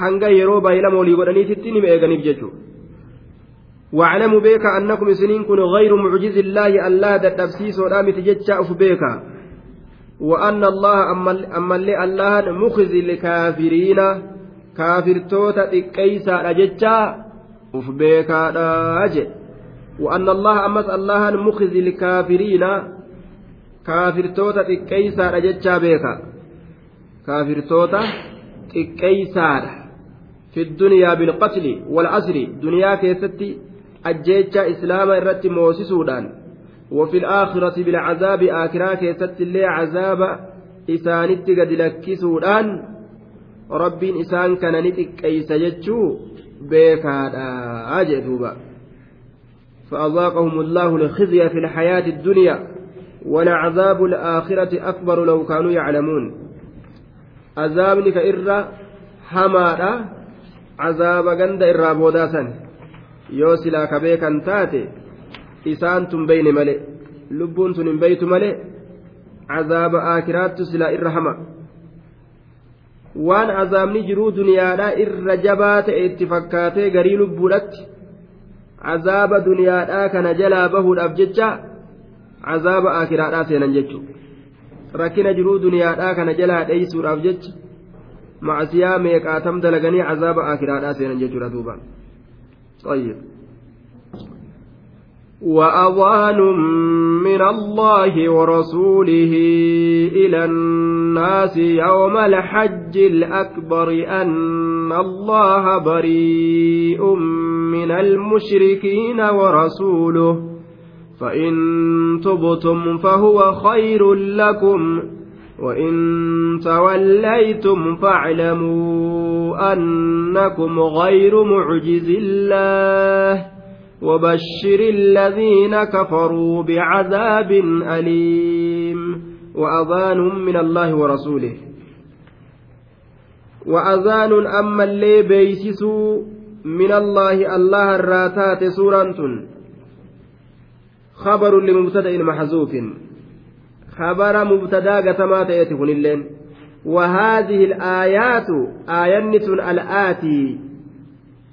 hanga yeroo baay'ilama walii godhaniititti ni eeganiif jechuudha. واعلموا بيك أنكم سنين كن غير معجز الله ألا دبسيس ورامت جتشا بيك. وأن الله أما اللي الله مخزي الكافرين كافر توتا كيسا جتشا أف بيك أجل وأن الله أمس الله مخزي الكافرين كافر توتا كيسا جتشا بيك. كافر توتا كيسا في الدنيا بالقتل والأسر دنيا كيستي ajjeecha islaama irratti moosisuudhaan وفي الآخرة بالعذاب آكرا كيست اللي عذاب إسانت قد لكسودان رب إسان كان نتك أي سجدشو بيكا أجدوبا فأذاقهم الله الخزي في الحياة الدنيا ولعذاب الآخرة أكبر لو كانوا يعلمون عذابنك إرى حمارا عذاب قند إرى بوداسا yoo silaa ka beekan taate isaan tun beyne male lubbuun tun hin beytu male cazaaba aakiraattu silaa irra hama waan azaabni jiruu duniyaadhaa irra jabaa ta'e itti fakkaatee garii lubbuudhatti cazaaba duniyaadhaa kana jalaa bahuudhaaf jecha cazaaba aakiraadhaa seenan jechuudha rakkina jiruu duniyaadhaa kana jalaa dheeysuudhaaf jecha macsiyaa meeqaatam dalaganii cazaaba aakiraadhaa seenan jechuudha duuba. طيب. وأضان من الله ورسوله إلى الناس يوم الحج الأكبر أن الله بريء من المشركين ورسوله. فإن تبتم فهو خير لكم. وإن توليتم فاعلموا أنكم غير معجز الله وبشر الذين كفروا بعذاب أليم وأذان من الله ورسوله وأذان أما اللي بيسسوا من الله الله الراتات سورة خبر لمبتدأ محذوف خبر مبتدا قتما تأتي كنلين وهذه الآيات آية الآتي.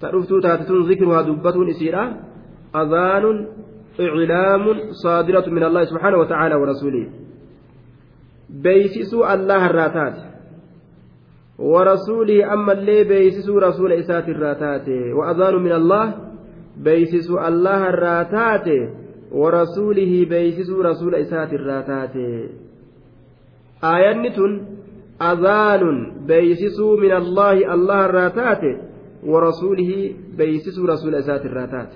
تعرفتوا تاتتون ذكرها دبة إسيرة أذان إعلام صادرة من الله سبحانه وتعالى ورسوله. بيسسوا الله الراتات. ورسوله أما اللي بيسسوا رسول إسات الراتات. وأذان من الله بيسسوا الله الراتات. ورسوله بيسسوا رسول إسات الراتات آية أذان بيسسوا من الله الله الراتات ورسوله بيسسوا رسول إسات الراتات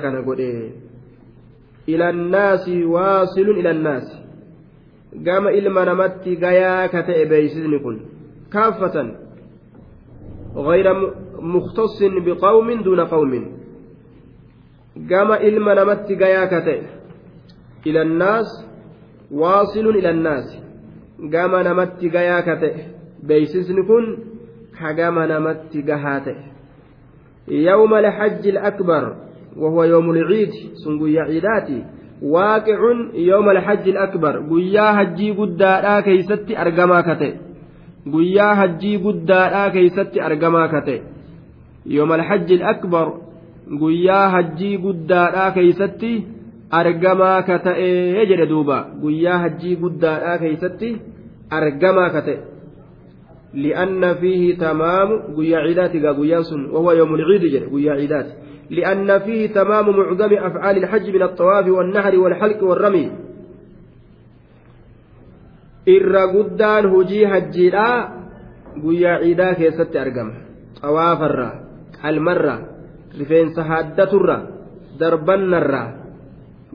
kana godhe ila annaasi waasilun ila annaasi gama ilma namatti gayaa ka ta'e beeysisni kun kaaffatan غير مختص بقوم دون قوم gama ilma namatti gayaa ka ta'e. Ila annaas waasilun ila annaasi gama namatti gayaa ka ta'e. Beeysisni kun ka gama namatti gahaa ta'e. يوم الحج الأكبر وهو يوم العيد سنقويا عيداتي واقع يوم الحج الأكبر قويا حجي قدادا كيستي أرقما كتئ قويا حجي قدادا كيستي أرقما كتئ يوم الحج الأكبر قويا حجي قدادا كيستي أرقما كتئ يجري دوبا قويا حجي قدادا كيستي أرقما كتئ لأن فيه تمام قيا عيدات قيا وهو يوم العيد قيا عيدات لأن فيه تمام معظم أفعال الحج من الطواف والنهر والحلق والرمي irra guddaan hujii hajjiidhaa guyyaa ciidaa keessatti argama. Xawaafarra qalmarra rifeensa haaddaturra darbannarra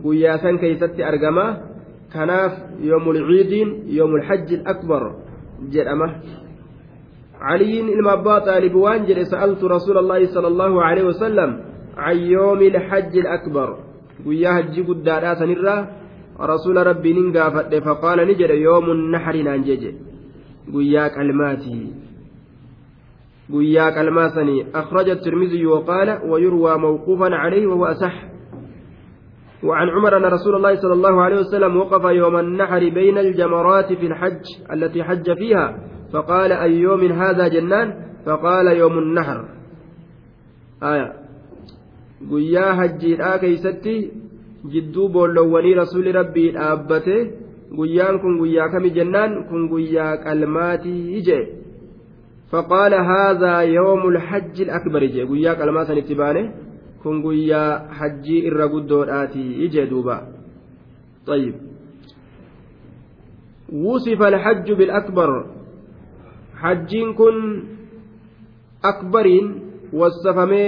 guyyaa san keessatti argama. Kanaaf yoomul ciidiin yoomul hajji akbar jedhama. علي إلما طالب وانجل سألت رسول الله صلى الله عليه وسلم عن يوم الحج الأكبر ويا هجي قد سنرة رسول ربي ننقافت فقال نجد يوم النحر نانجج ويا كلماتي ويا كلماتني. أخرج الترمذي وقال ويروى موقوفا عليه وهو أصح. وعن عمر أن رسول الله صلى الله عليه وسلم وقف يوم النحر بين الجمرات في الحج التي حج فيها فقال أي يوم هذا جنان؟ فقال يوم النحر. آية. guyyaa hajjiidhaa keeysatti jidduu boollowwanii rasuuli rabbii dhaabbate guyyaan kun guyyaa kami jennaan kun guyyaa qalmaatii jee haadhaa yoomu lhajji lakbari jee guyyaa qalmaa sanitti baane kun guyyaa hajjii irra guddoodhaati ije duuba طيب. وصف الحج بالأكبر. حجين كن أكبرين. والسفمي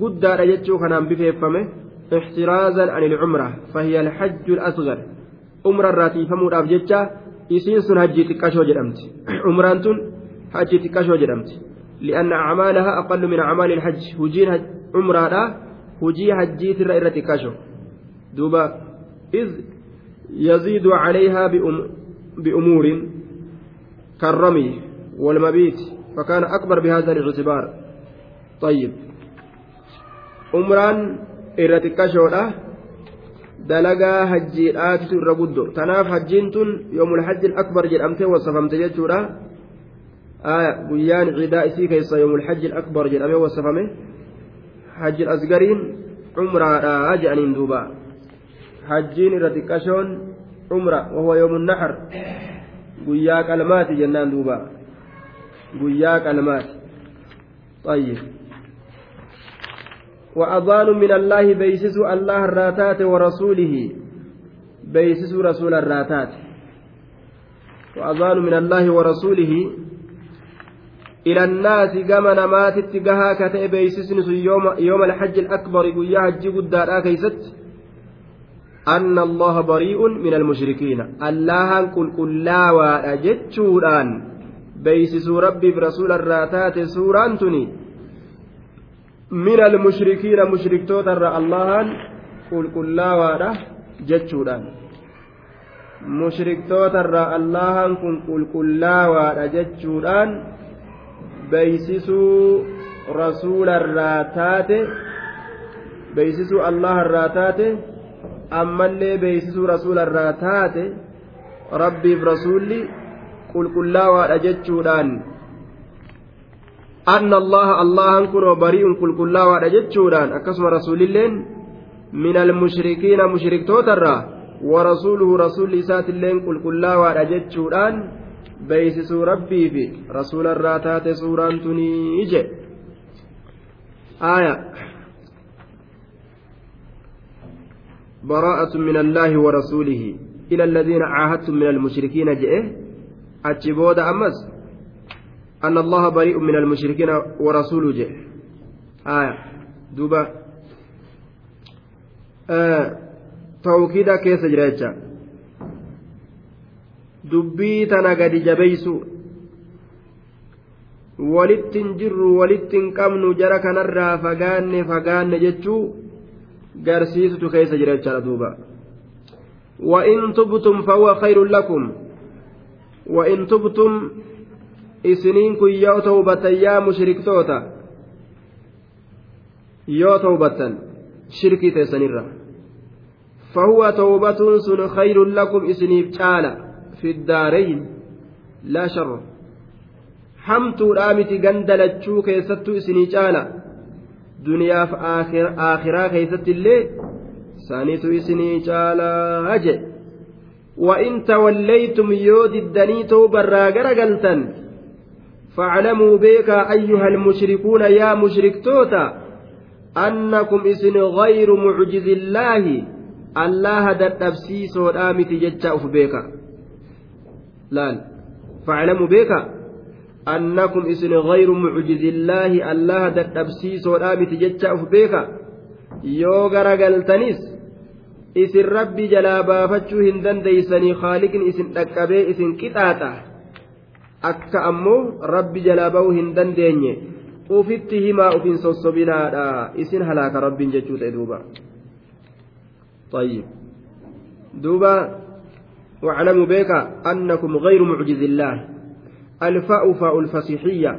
قد رجتشو كان بفيفمه احترازا عن العمرة. فهي الحج الأصغر. عمرة الراتي فمود أبجتشا إسين سن حجي تكاشو جرمت. عمران حجي تكاشو جرمت لأن أعمالها أقل من أعمال الحج هجين عمرة hujii hajjiitirra irratti kasho duuba iz yaziidu calayhaa biumuurin كالرمي والمبيت فكان أكبر بهذا الاعتبار طيب umraan irratti kashoodha dalagaa hajjiidhaatitu irra guddo tanaaf hajjiin tun yoomul hajjil akbar jedhamtee wasafamte jechuudha guyyaan ciidaa isii keessa yoomul hajjil akbar jedhamee wasafame hajji asgariin cumraadha jedhaniin duuba hajjiin irra xiqqashoon cumra wahuwa yoomun naxar guyyaa qalmaati jennaan duuba guyyaa qalmaati طيب وأذان من الله بيسس الله الراتات ورسوله بيسس رسول الراتات وأذان من الله ورسوله إلى الناس كما نمات اتقاها كتئ بيسسنس يوم, يوم الحج الأكبر قيا حج قدار كيست. أن الله بريء من المشركين. الله كل كلا وأجتشوران بيسس ربي برسول الراتات سوران تني. من المشركين مشرك توتر الله كل كلا وأجتشوران مشرك توتر الله كل كلا وأجتشوران beeysisuu rasuularraa taate beeysisuu allaharraa taate ammallee beeysisuu rasuularraa taate rabbiif rasuulli qulqullaawaadha jechuudhaan. Anna allaha allahan kunoo bari'un qulqullaawaadha jechuudhaan akkasuma rasuulilleen min almushrikiina mushriktoota warasuuluhu rasuulli isaatilleen qulqullaawaadha jechuudhaan beeysisuu rabbii fi rasuula irraa taate suuraan tunii je آية براءة من الله ورسوله إلى الذين عاهدتم من المشركين جئه أتشبود أمس أن الله بريء من المشركين ورسوله جئه آية دوبا آه توكيدا كيس جريتشا dubbii tana gadi jabeeysu walittin jirru walittin qabnu jara kanarraa fagaanne fagaanne jechuu garsiisutu keessa jira jechaadha duuba وإن تبتم فهو خير لكم وإن تبتم إسنين كن يو توبة يا مشرك توتا يو توبة شركي تسنرة فهو توبة سن خير لكم إسنيف تعالى في الدارين لا شر. hamtuudhaa miti ganda lachuu keessattuu isinii caala duniyaaf aakhiraa keessatti illee sanitu isinii caalaa jedhe وإن توليتم يود الدني توبا غرغلتا فاعلموا بك أيها المشركون يا مشرك توتا أنكم إسن غير معجز الله. الله دتبسيس ودامت ججا أف بك annakum isin gayru mucjizillaahi allaha dadhabsiisoodhaa miti jecha uf beeka yoo garagaltanis isin rabbi jalaa baafachuu hin dandeeysanii haaliqni isin dhaqqabee isin qixaaxa akka ammoo rabbi jalaa ba'uu hin dandeenye ufitti himaa ufin sossobinaadha isin halaaka rabbiin jechuu ta'e duuba طيب دوبا واعلموا بك أنكم غير معجز الله. الفاء فاء الفصيحية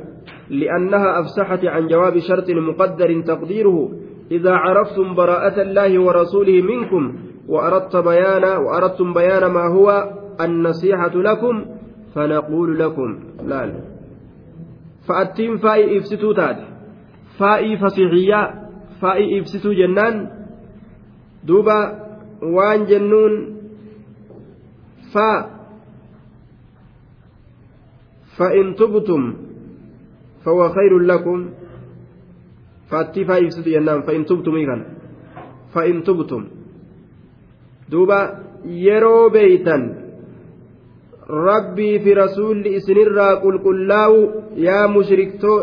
لأنها أفسحت عن جواب شرط مقدر تقديره. إذا عرفتم براءة الله ورسوله منكم وأردت بيان وأردتم بيان ما هو النصيحة لكم فنقول لكم. لا, لا. فأتين فائي إفستو تات فائي فصيحية فائي إفستو جنان. دوبا وان جنون فا فإن تبتم فهو خير لكم فأتي فايفسد ينام فإن تبتم إيغان فإن تبتم دوبا يرو بيتا rabbii fi rasuulli isinirraa qulqullaa'u yaa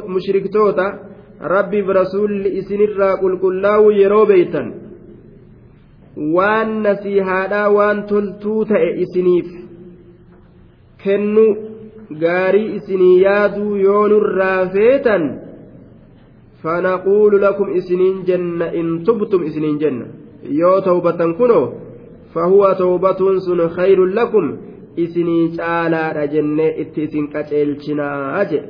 mushriktoota rabbii fi rasuulli isinirraa qulqullaa'u yeroo beeytan waan nasiihaadhaa waan toltuu ta'e isiniif. Kennu gaarii isinii yaaduu yoo nurraa feetan fanaquulu lakum isiniin jenna in tubtum isiniin jenna. Yoo tawbatan kunoo fahuwa tawbatuun sun khayrun lakum isinii caalaadha jennee itti isin qaceelchinaa jedhe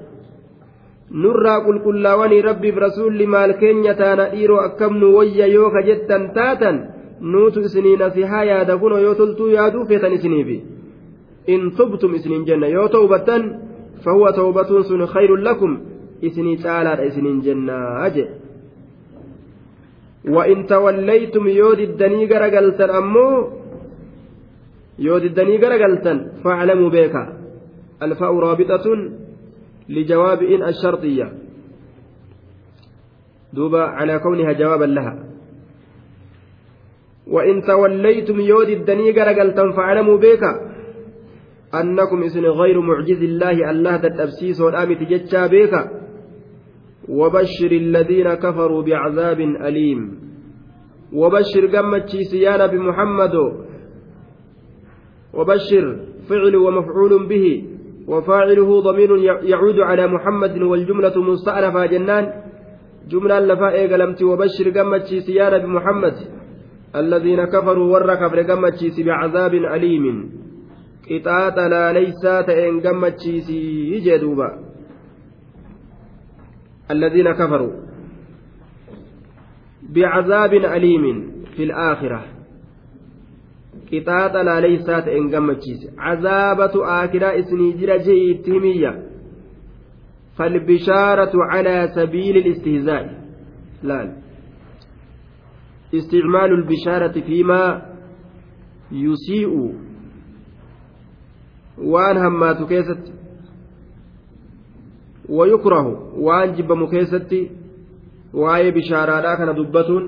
nurraa qulqullaawanii rabbiif rasuulli maal keenya taana dhiiroo akkam nu wayya yoo ka taatan nuutu isinii nasihaa yaada kuno yoo toltuu yaaduu feetan isiniifi in tubtum isiniin jenna yoo tawbattan fahuwa tawbatuun sun khayrun lakum isinii caalaadha isiniin jennaa jedhe وإن توليتم يود الدني غرقلتن أمو يود الدني غرقلتن فاعلموا بك الفاء رابطة لجواب إن الشرطية دوبا على كونها جوابا لها وإن توليتم يود الدني غرقلتن فاعلموا بك أنكم إسن غير معجز الله الله تتبسيس والآمت جتشا بك وبشر الذين كفروا بعذاب أليم وبشر قمتشي سيانا بمحمد وبشر فعل ومفعول به وفاعله ضمير يعود على محمد والجملة مستأنفة جنان جملة لفاء قلمت وبشر قمتشي سيانا بمحمد الذين كفروا ورك قمتشي بعذاب أليم. qixaaxa laaleysaa ta'een gammachiisii jee duuba الذين كفروا. بعذاب أليم في الآخرة. قطاط لا إن قمتشيس عذابة آخرة إسنيجر جيتهمية فالبشارة على سبيل الاستهزاء. لا. استعمال البشارة فيما يسيء waan hammaatu keessatti wayukrahu waan jibbamu keessatti waa'ee bishaaraadhaa kana dubbatuun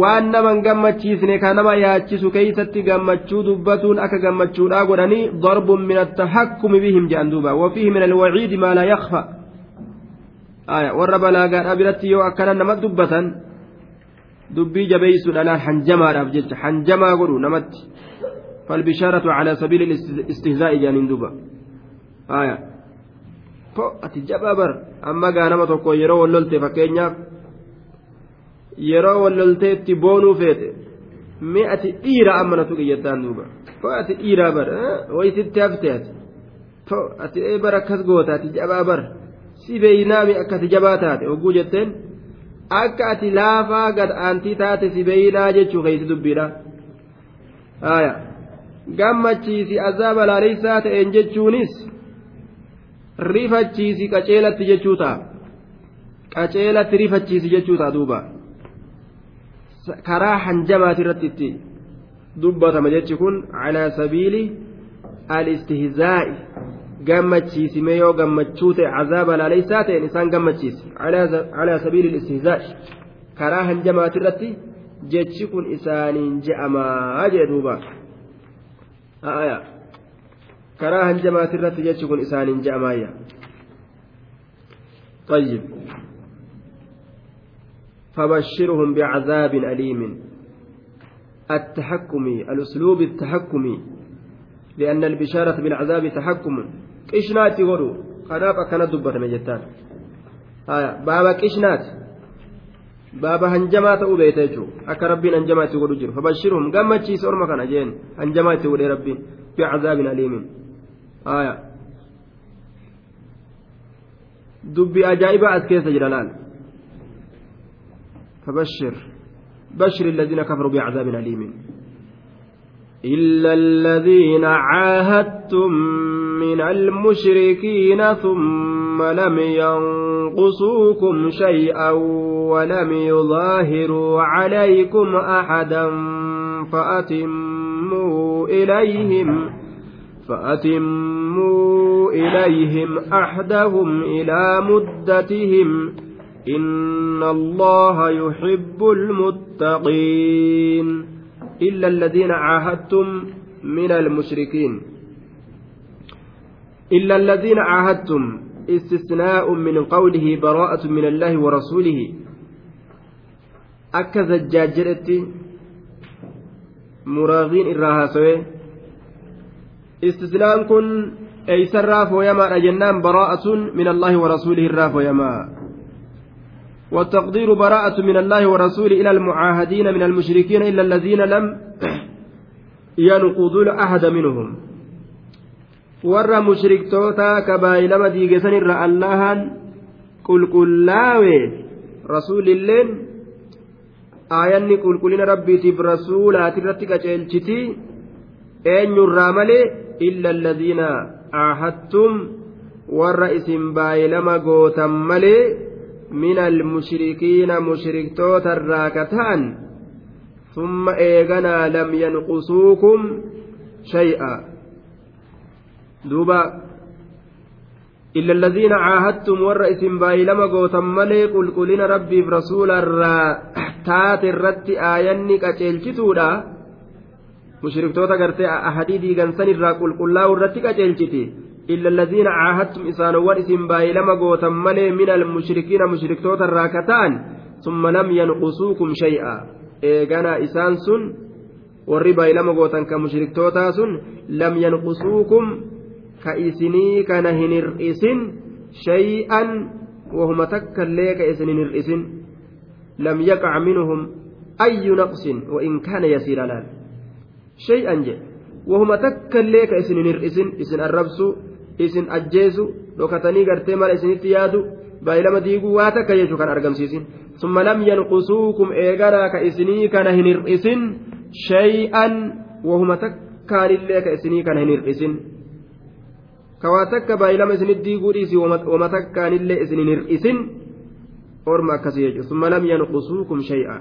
waan naman gammachiisne kan nama yaachisu keeysatti gammachuu dubbatuun akka gammachuudhaa godhanii darbun min attahakkumi bihim jedhan duuba wafiihi min alwaciidi maa laa yakfa warra balaagaadhaa biratti yoo akkana nama dubbatan dubbii jabeeysuudhaan hanjamaadhaaf jecha hanjamaa godhu namatti فالبشارة على سبيل الاستهزاء جانين دوبا آية ko ati jabaa bar amma gaanama tokko yeroo wallolte fakkeenyaaf yeroo wallolteetti boonuu feete mee ati dhiira amma natu qiyyattaan duuba ko ati dhiiraa bar wayisitti hafte ati to ati ee bar akkas goota ati jabaa bar si beeynaami akka ati jabaa taate hogguu jetteen akka ati laafaa gad aantii taate si beeynaa jechuu keeysi dubbiidha. Aayaa gammachiisi azaaba laaleysaa ta'een jechuunis rifachiisi qaceelatti jechuu ta'a. Qaceelatti rifachiisi jechuu ta'a duuba. Karaa hanjamaati irratti itti dubbatama jechi kun calaa sabiili alistihzaa'i gammachiisime yoo gammachuu ta'e azaaba laaleysaa ta'een isaan gammachiisi calaa sabiili alistihzaa'i karaa hanjamaati irratti jechi kun isaaniin je'amaa jee duuba karaa hanjamaati irratti jechi kun isaaniin je'amaayya طيب فبشرهم بعذاب أليم التحكمي الأسلوب التحكمي لأن البشارة بالعذاب تحكم قشنات غرو خناف أكنا دبة مجتان آية بابا قشنات بابا هنجمات أبيت يجو أكا ربين هنجمات غرو جر فبشرهم قمت شيس أرمى كان جين هنجمات غرو ربي بعذاب أليم آية دبي أجائب أسكيس جلال فبشر بشر الذين كفروا بعذاب أليم إلا الذين عاهدتم من المشركين ثم لم ينقصوكم شيئا ولم يظاهروا عليكم أحدا فأتموا إليهم فأتموا إليهم أحدهم إلى مدتهم إن الله يحب المتقين إلا الذين عاهدتم من المشركين إلا الذين عاهدتم استثناء من قوله براءة من الله ورسوله akka zajjaajjedhetti muraaziin irraa haasawe istisnaan kun eeysarraa fooyamaadha jennaan baraa'atun min allaahi warasuulihi irraa fooyamaa والتقدير براءة من الله ورسوله إلى المعاهدين من المشركين إلا الذين لم ينقضوا العهد منهم warra mushriktoota kabaayilama diigesan irra allahan qulqullaawe rasuulilleen aayanni qulqullina rabbiitiif rasuulaati irratti qaceelchiti eenyurraa malee illa alladhiina aahadtum warra isin baayilama gootan malee min almushrikiina mushriktoota irraa ka ta'an summa eeganaa lam yanqusuukum shay'a duuba illa allaziina caahadtum warra isin baay'ilama gootan malee qulqullina rabbiif rasuula irraa taate irratti aayanni qaceelchituudha mushriktoota gartee ahadii diigansan irraa qulqullaa'u irratti qaceelchiti إلا الذين عاهدتم إسانوان إسم بايلما قوتم ملي من المشركين مشركتوتا الراكتان ثم لم ينقصوكم شيئا إيغانا إسان سن ka isinii kana hin hir'isin shay'an wahuma takka illee ka isin hin hir'isin lam yaqac minhum ayyu naqsin wa in kaana yasiira laal shay'an jedhe wahuma takka illee ka isin hin hir'isin isin arrabsu isin ajjeesu dhokatanii gartee mala isinitti yaadu baay'ilama diiguu waa takka jechuu kan argamsiisin. Summa lam yanqusuukum eeganaa ka isinii kana hin hir'isin shay'an wahuma takkaanillee ka isinii kana hin hir'isin. Ka waa takka baay'ilama isinit diiguu dhiisi wama takkaanillee isin hin hir'isin. Orma akkasii jechuudha. Summa lam yanqusuukum shay'a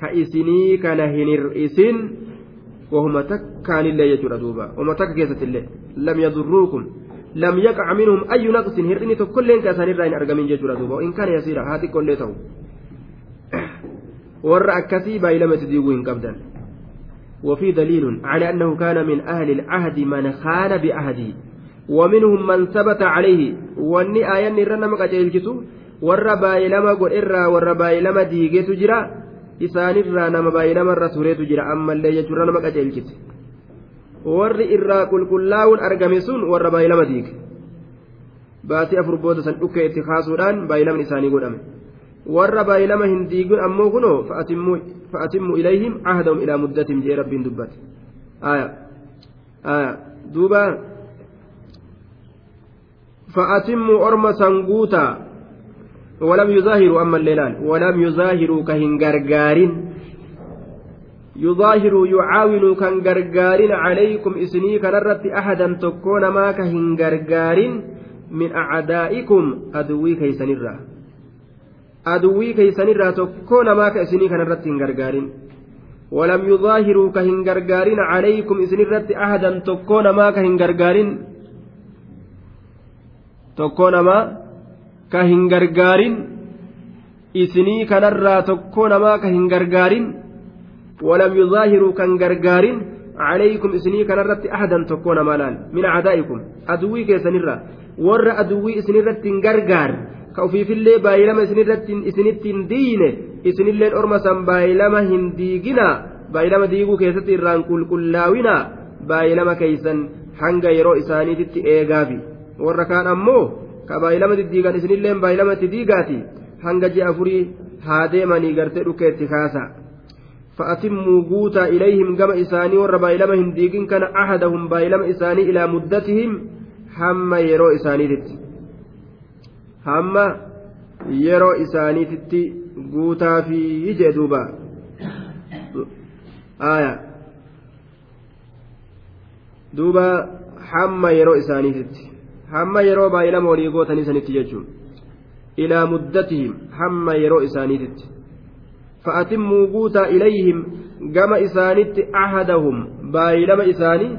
ka isinii kana hin hir'isin وهما تكان الله يجور دوبا. وما تك كيست الله لم يضروكم. لم يقع منهم أي نقص هرني تكل كاسان الرين أرجمين يجور دوبا. وإن كان يسير هذه كل تو ور أكسي بايلمة ديوين قبدا. وفي دليل على أنه كان من أهل العهد من خان بعهده ومنهم من ثبت عليه. واني آيان نرنا مقاجيل ور بايلما قل إرى. ور بايلما ديجيت جرا. Isaanirraa nama baay'ee namarra tureetu jira ammallee jechuudha nama qajeelchite. Warri irraa qulqullaa'uun argame sun warra baay'ee lama diige. Baasii afur booda san dhukkee itti kaasuudhaan baay'ee lamni isaanii godhame. Warra baay'ee lama hin diiguun ammoo kunoo fa'atimmu ilayhim ahdahum ilaa muddatim jee rabbiin dubbate. Duuba. Fa'atimmu orma sanguutaa ولم يظاهروا أما الليلان. ولم يظاهروا كهن غرغارين يظاهروا يعاونوا كان غرغارين عليكم إسني كنرت أحدا تكون ما كهن غرغارين من أعدائكم. أدوي كيسنرا. أدوي كيسنرا تكون ما كإسني كنرت غرغارين ولم يظاهروا كهن غرغارين عليكم إسنرت أحدا تكون ما كهن غرغارين تكون ما ka hin gargaarin isinii kanarraa tokko namaa ka hin gargaarin walam yuzaahiruu kan gargaarin عليكم إسني كان رت أحدا تكون مالان من أعدائكم أدوي كيسنرا ور أدوي إسنرت غرغار كوفي في اللي بايلما إسنرت إسنت دين إسن اللي أرمسا بايلما هنديجنا baay'ilama diiguu keessatti irraan qulqullaawinaa baay'ilama keeysan hanga yeroo isaaniititti eegaafi warra kaan ammoo ka baay'ilama diddiigan isinillee baay'ilama itti diigaati hanga ji'a afurii haa deemanii gartee dhukeetti kaasa. Fa'atimmuu guutaa ilayhim gama isaanii warra baay'ilama hin diigin kana ahadahum baay'ilama isaanii ilaa muddatihim hamma yeroo isaaniititti. Hamma yeroo isaaniititti guutaafii jee duuba. Aayaa duuba hamma yeroo isaaniititti. hamma yeroo baay'ee lama olii gootanii sanitti jechuun ilaa muddatihim hamma yeroo isaaniititti. Fa'atimmuu guutaa ilayhim gama isaanitti ahadahum baay'ilama isaanii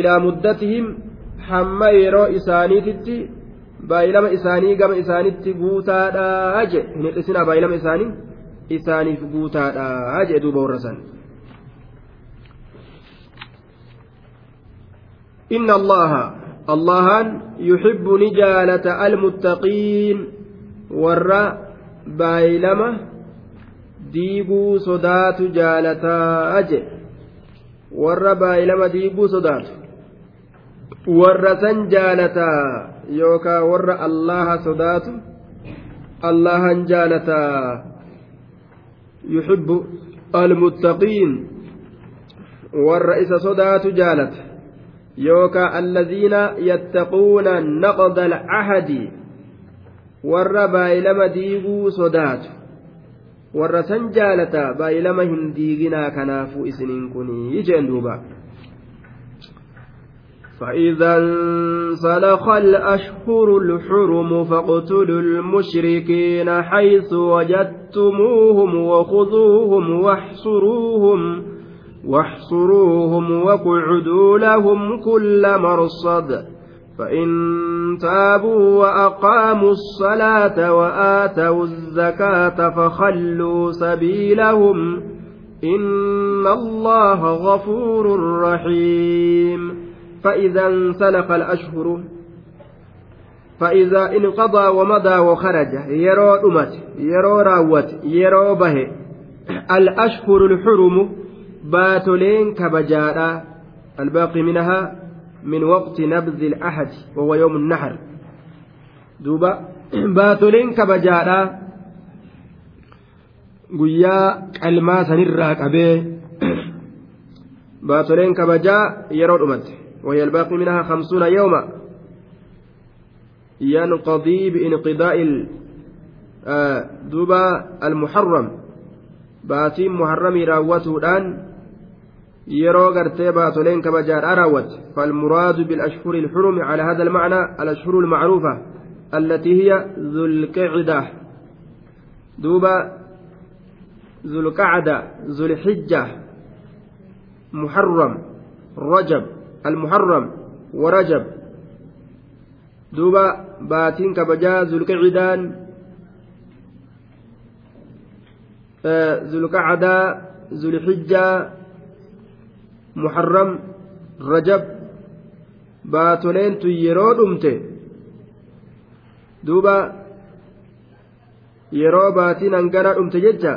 ilaa muddatihim hamma yeroo isaaniititti baay'ilama isaanii gama isaanitti guutaadhaa jee. Hin hir'isinaa baay'ilama isaanii isaaniif guutaadhaa jee duuba warra san inna allaha الله الله يحب نجالة المتقين ورّا sodaatu jaalataa je warra baay'ilama diiguu sodaatu warra san jaalataa yookaan warra allaha sodaatu allahan jaalataa yuhibbu almuttaqiin warra isa sodaatu jaalata yattaquuna naqda alcahadi warra baay'ilama diiguu sodaatu warra san jaalataa baay'ilama hin diiginaa kanaafuu isiniin kunii jeen duuba فإذا انسلخ الأشهر الحرم فاقتلوا المشركين حيث وجدتموهم وخذوهم واحصروهم واحصروهم واقعدوا لهم كل مرصد. فإن تابوا وأقاموا الصلاة وآتوا الزكاة فخلوا سبيلهم. إن الله غفور رحيم. فإذا انسلخ الأشهر فإذا انقضى ومضى وخرج يرو أمت يرو راوت يرو به الأشهر الحرم باتلين كبجارا الباقي منها من وقت نبذ الأحد وهو يوم النحر. دوبا باتولين كبجادا guyyaa qalmaa sanirraa qabee baatoleen kabajaa yeroo dhumatte وهي الباقي منها خمسون يوما. ينقضي بانقضاء دوبا المحرم. باتيم محرم راوته الآن yeroo gartee baatoleen kabajaadhaa raawwatte فالمراد بالأشهر الحرم على هذا المعنى الأشهر المعروفة التي هي ذو القعدة دوبا ذو القعدة ذو الحجة محرم رجب المحرم ورجب دوبا باتين كبجا ذو القعدان ذو القعدة ذو الحجة muharram rajab baatoleentu yeroo dhumte duuba yeroo baatiin hangana dhumte jecha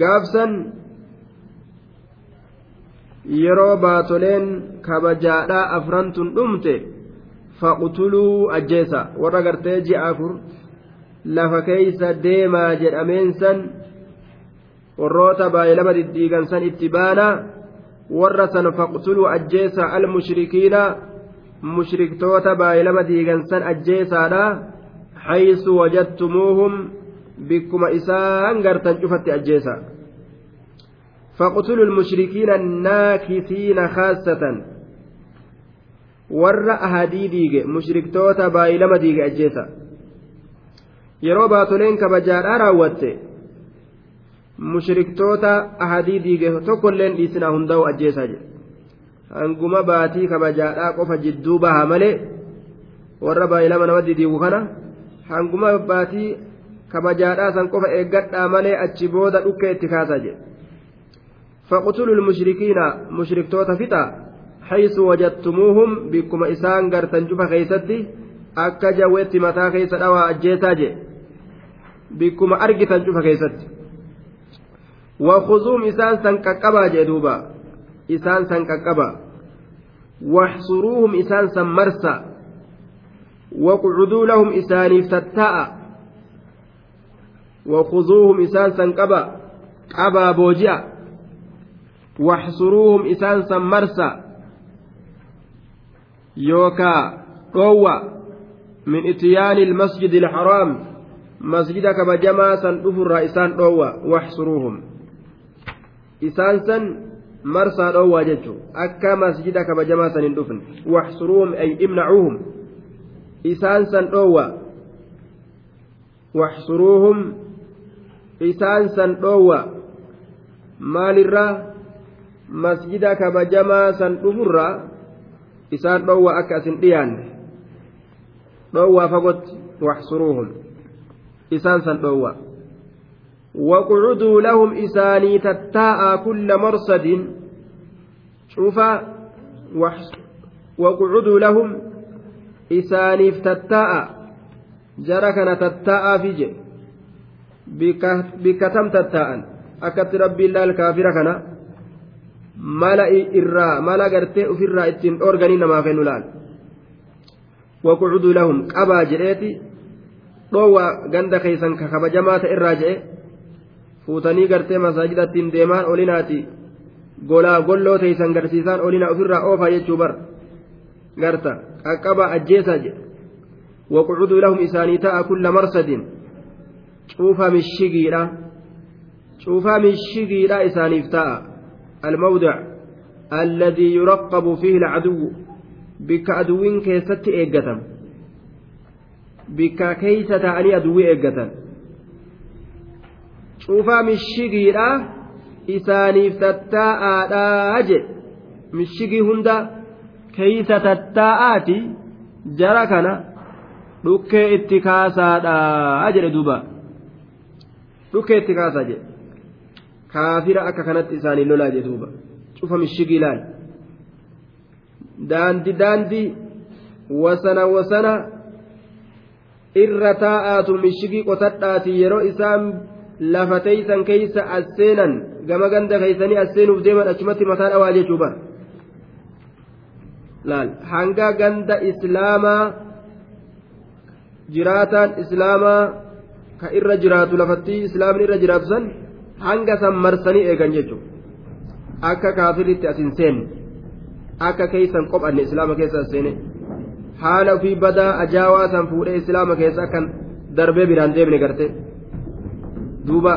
gaafsan yeroo baatoleen kabajaadhaa afrantun dhumte faqutuluu ajjeesa. Warra gartee ji'a afur lafa keeysa deemaa jedhameensan warroota baay'ee lama diddiigan san itti baana warra san faqtuluu ajjeesaa almushrikiina mushriktoota baay'ee lama diigan san ajjeesaadha. Haysu wajattumuuhum bikkuma isaan gartan cufatti ajjeesa. Faqtuluu almushrikiina naakisiina khaasatan warra ahadii diige mushriktoota baay'ee lama diige ajjeesa. Yeroo baatoleen kabajaadhaa raawwatte. Mushriktoota ahadii diige tokkolleen dhiisinaa hundaa'u ajjeesaa jedhe hanguma baatii kabajaadhaa qofa jidduu baha malee warra baay'ilama nama didiigu kana hanguma baatii kabajaadhaa san qofa eeggadhaa malee achi booda dhukkee itti kaasaa jedhe فاقتلوا المشركين مشركتوتا فتا حيث وجدتموهم بكم إسان قرتن جفا خيستي أكا جويت متى خيس أوا أجيسا جي بكم أرقتن جفا خيستي wakuzuum isaan san qaqqabaa jee duuba isaan san qaqqaba waxsuruuhum isaan san marsa waqcuduu lahum isaaniif tattaa'a wakuzuuhum isaan san qaba qabaa booji'a waxsuruuhum isaan san marsa yookaa dhoowwa min itiyaani ilmasjidi ilxaraam masjida kabajamaa san dhufurraa isaan san marsaa dhoowwaa jechuun akka masjida kabajamaa san hin dhufne waxsuruuhum ay imnacuuhum isaan san dhoowwa waxsuruuhum isaan san dhoowwa maalirraa masjida kabajamaa san dhufurraa isaan dhoowwa akka asin dhiyaanne dhoowwaa fagotti waxsuruuhum isaan san dhoowwa وقعدوا لهم إساني تتاء كل مرصد شوف وقعدوا لهم إساني تتاء جركنا تتاء في بكتم تتاء أكت ربي الله الكافر كنا ملا إرى ملا قرتي في الرا إتين أورغاني نما فينو لال وقعدوا لهم قبا جريتي dhoowwa ganda keeysan ka kabajamaa ta'e irraa je'e fuutanii gartee masaajidattiin deemaan olinaati golaa golloo teeysan garsiisaan olina ofirraa oofaa jechuu bar garta qaqqabaa ajjeesaa jedhe وقعدوا لهم إسانيتاء كل مرصد شوفها من الشقيرة شوفها من الشقيرة إسانيفتاء الموضع الذي يرقب فيه العدو بك عدو كيست إيقتم bikka keeysa ta'anii aduwwii eeggatan cuufaa mishigiidha isaaniif tattaa'aadhaa jedhe mishigii hunda keeysa tattaa'aati jara kana dhukkee itti kaasaadhaa jedhe duuba dhukkee itti kaasaa jedhe kaafira akka kanatti isaanii lolaa jedhe duuba cufa mishigii laal daandi daandi wasana wasana irra taa'aatu mishigii qotadhaati yeroo isaan lafa teeysan keeysa as seenan gama ganda keeysanii as seenuuf deeman achumatti mataa dhawaa jechuu bara laal hanga ganda islaamaa jiraataan islaamaa ka irra jiraatu lafatti islaamni irra jiraatu san hanga san marsanii eegan jechuudha akka kaafiritti as hin seenne akka keeysan qophanne islaama keessa as seene. haala ofii badaa ajaawaa san fuudhee islaama keessa akkan darbee biraan deemne garte duuba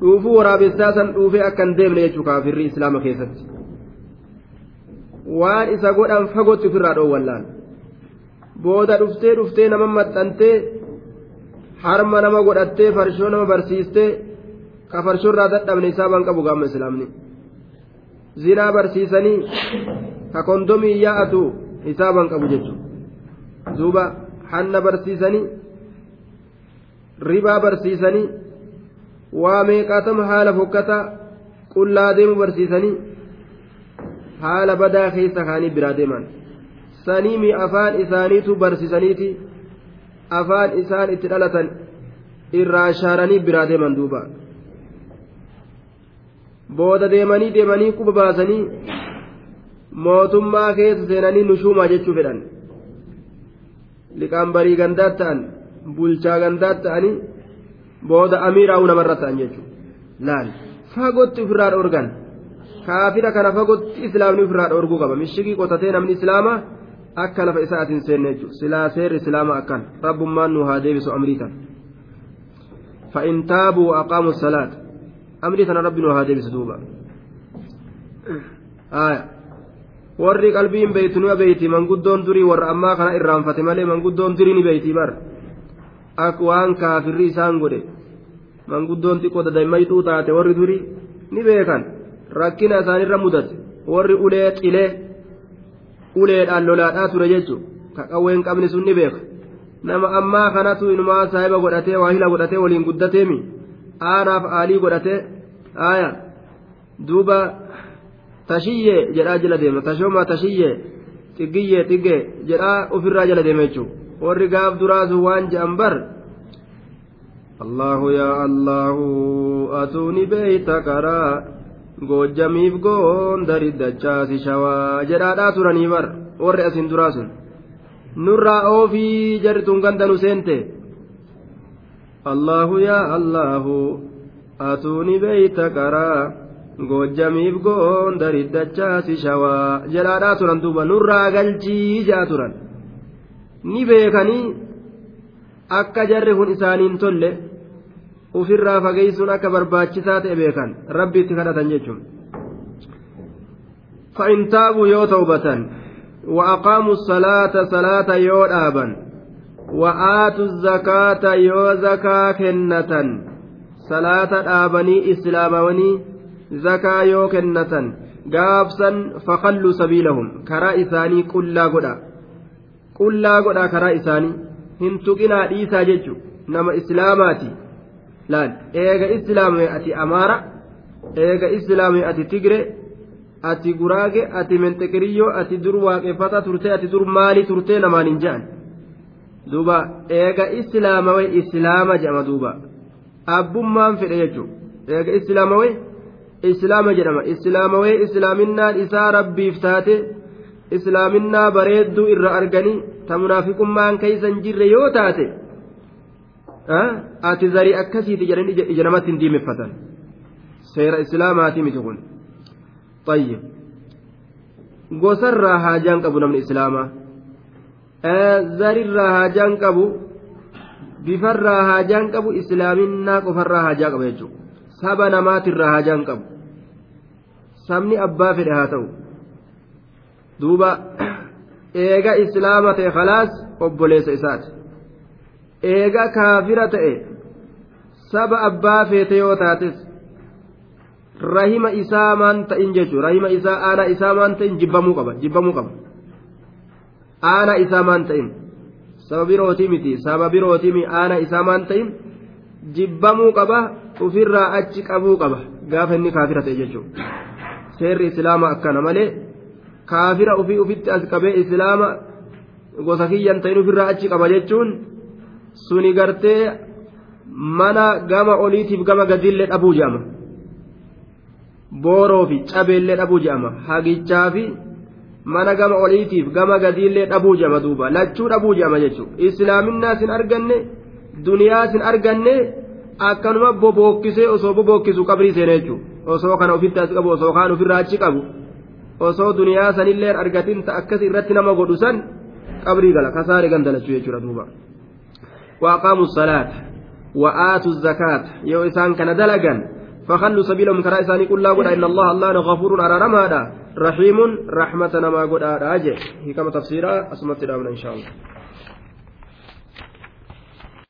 dhuufuu waraabessaa san dhuufee akkan deemne jechuu kaafirri islaama keessatti. Waan isa godhan fagootti ofirraa dhoowwallaan booda dhuftee dhuftee nama maxxantee harma nama godhattee farshoo nama barsiistee ka farshoo irraa dadhabne isaa ban qabu gaama islaamni. Zinaa barsiisanii ka kondomii yaa'atu hisaaban qabu jechuudha duuba hanna barsiisanii ribaa barsiisanii waa meeqaatama haala fokkataa qullaa deemu barsiisanii haala badaa keessa kaanii biraa deeman saniimi afaan isaaniitu barsiisaniiti afaan isaan itti dhalatan irraa shaaranii biraa deeman duuba booda deemanii deemanii quba baasanii mootummaa keessa seenanii nushuumaa jechuu fedhan liqaan barii gandaat ta'an bulchaa gandaat ta'anii booda amiiraa'uu namarra ta'an jechuudha. Laal? Fagootti ofirraa dhoorgan. Kaafira kana fagootti islaamni ofirraa dhoorguu qaba. Mishigii qotatee namni islaamaa akka lafa isaatiin seenne jechuudha. Silaa seerri islaamaa akkan. Rabbummaan nu haa deebisu amrii tan fa'in taabuu aqaamu salaat. Amrii tana rabbi nu haa deebisu duuba. warri qalbiin beeytu ni beeyti manguddoon durii warra ammaa kana irraanfate malee manguddoon durii ni beeyti bar ak waan kaafirri isaan godhe manguddoon xiqqoo dadammayxuu taate warri durii ni beekan rakkina isaanirra mudate warri ulee qilee uleedhaan lolaadhaa ture jechuun ka qawween qabni sun ni beeka nama ammaa kanatu inumaa saahiba godhatee waahila godhatee waliin guddateemi aanaaf aalii godhatee aaya duuba. tashiyyee jedhaa jala deema tashooma tashiyyee xiggiyyee xiggee jedhaa ofirraa jala deema jechuudha warri gaaf duraasu waan je'an bar allahu yaa allahu atuuni beeyta karaa goojjamiif goondari dachaasi shawaa jedhaadhaa turanii bar warri asin duraa sun nurraa oofii jarrituun ganda nu seente allahu yaa allahu atuuni beeyta karaa goojjamiif goondari dachaasi shawaa jedhaadhaa turan duuba nurraa galchii jaa turan ni beekanii akka jarri kun isaaniin tolle ufirraa fageessuun akka barbaachisaa ta'e beekan. Rabbi itti kadhatan jechuun. Fa'in taabuu yoo ta'ubatan wa'aqaamu salaata salaata yoo dhaaban wa'aatu zakaata yoo zakaa kennatan salaata dhaabanii islaamawanii zakaa yoo kennatan gaabsan faqalluu sabiilahum karaa isaanii qullaa godha qullaa godha karaa isaanii hin tuqinaa dhiisaa jechuun nama islaamaati. laal eega islaamee ati amaara eega islaamee ati tigre ati guraage ati menxeqiriyyoo ati dur waaqeffata turte ati dur maalii turte namaan hin je'an duuba eega islaamawee islaama jedhama duuba abbummaan fedhe jechuun eega islaamawee islaama jedhama islaamawee islaaminaan isaa rabbiif taate islaaminaa bareedduu irra arganii ta munaafiqummaan keeysan jirre yoo taate ati zarii akkasiiti jedhanii ija namatti hin diimeffatan. Seera islaamaati miti kun. Ayyib gosarraa haajaan qabu namni islaamaa? Zarirraa haajaan qabu bifarraa haajaan qabu islaaminaa qofarraa haajaa qaba jechuudha saba namaatirraa haajaan qabu. Sabni abbaa fedhe haa ta'u. Duuba eega islaama ta'e khalaas obboleessa isaati. Eega kaafira ta'e saba abbaa feete yoo taates rahima isaa maan ta'in jechuun rahima isaa aanaa isaa maan ta'in jibbamuu qaba jibbamuu qaba. Aanaa isaa maan ta'in saba birootii miti saba birootii mi aanaa isaa maan ta'in jibbamuu qaba ofirraa achi qabuu qaba. Gaafa inni kaafira ta'e jechuudha. Seerri islaamaa akkana malee kaafira ofii ofitti as qabee islaama gosa kiyyan ta'in ofirraa achi qaba jechuun. suni gartee mana gama oliitiif gama gadiillee dhabuu jedhama booroo fi cabeellee dhabuu jedhama hagichaa fi mana gama oliitiif gama gadiillee dhabuu jedhama duuba. Lachuu dhabuu jedhama jechuudha islaaminaa sin arganne duniyaa sin arganne akkanuma bobookkisee osoo bobookkisu qabrii seene jechuudha osoo kana ofitti as qabu osoo kaan ofirraa achi qabu osoo duniyaa sanillee argatin akkas irratti nama godhu san qabrii gala. Kasaare gandalachuu jechuudha duuba. الزكاة يو إسان كان دلقا فخلوا سبيلهم كرا إساني قل لا قل إن الله الله غفور أرارم هذا رحيم رحمة ما قل أراجع هي كما تفسيرها أسمت إن شاء الله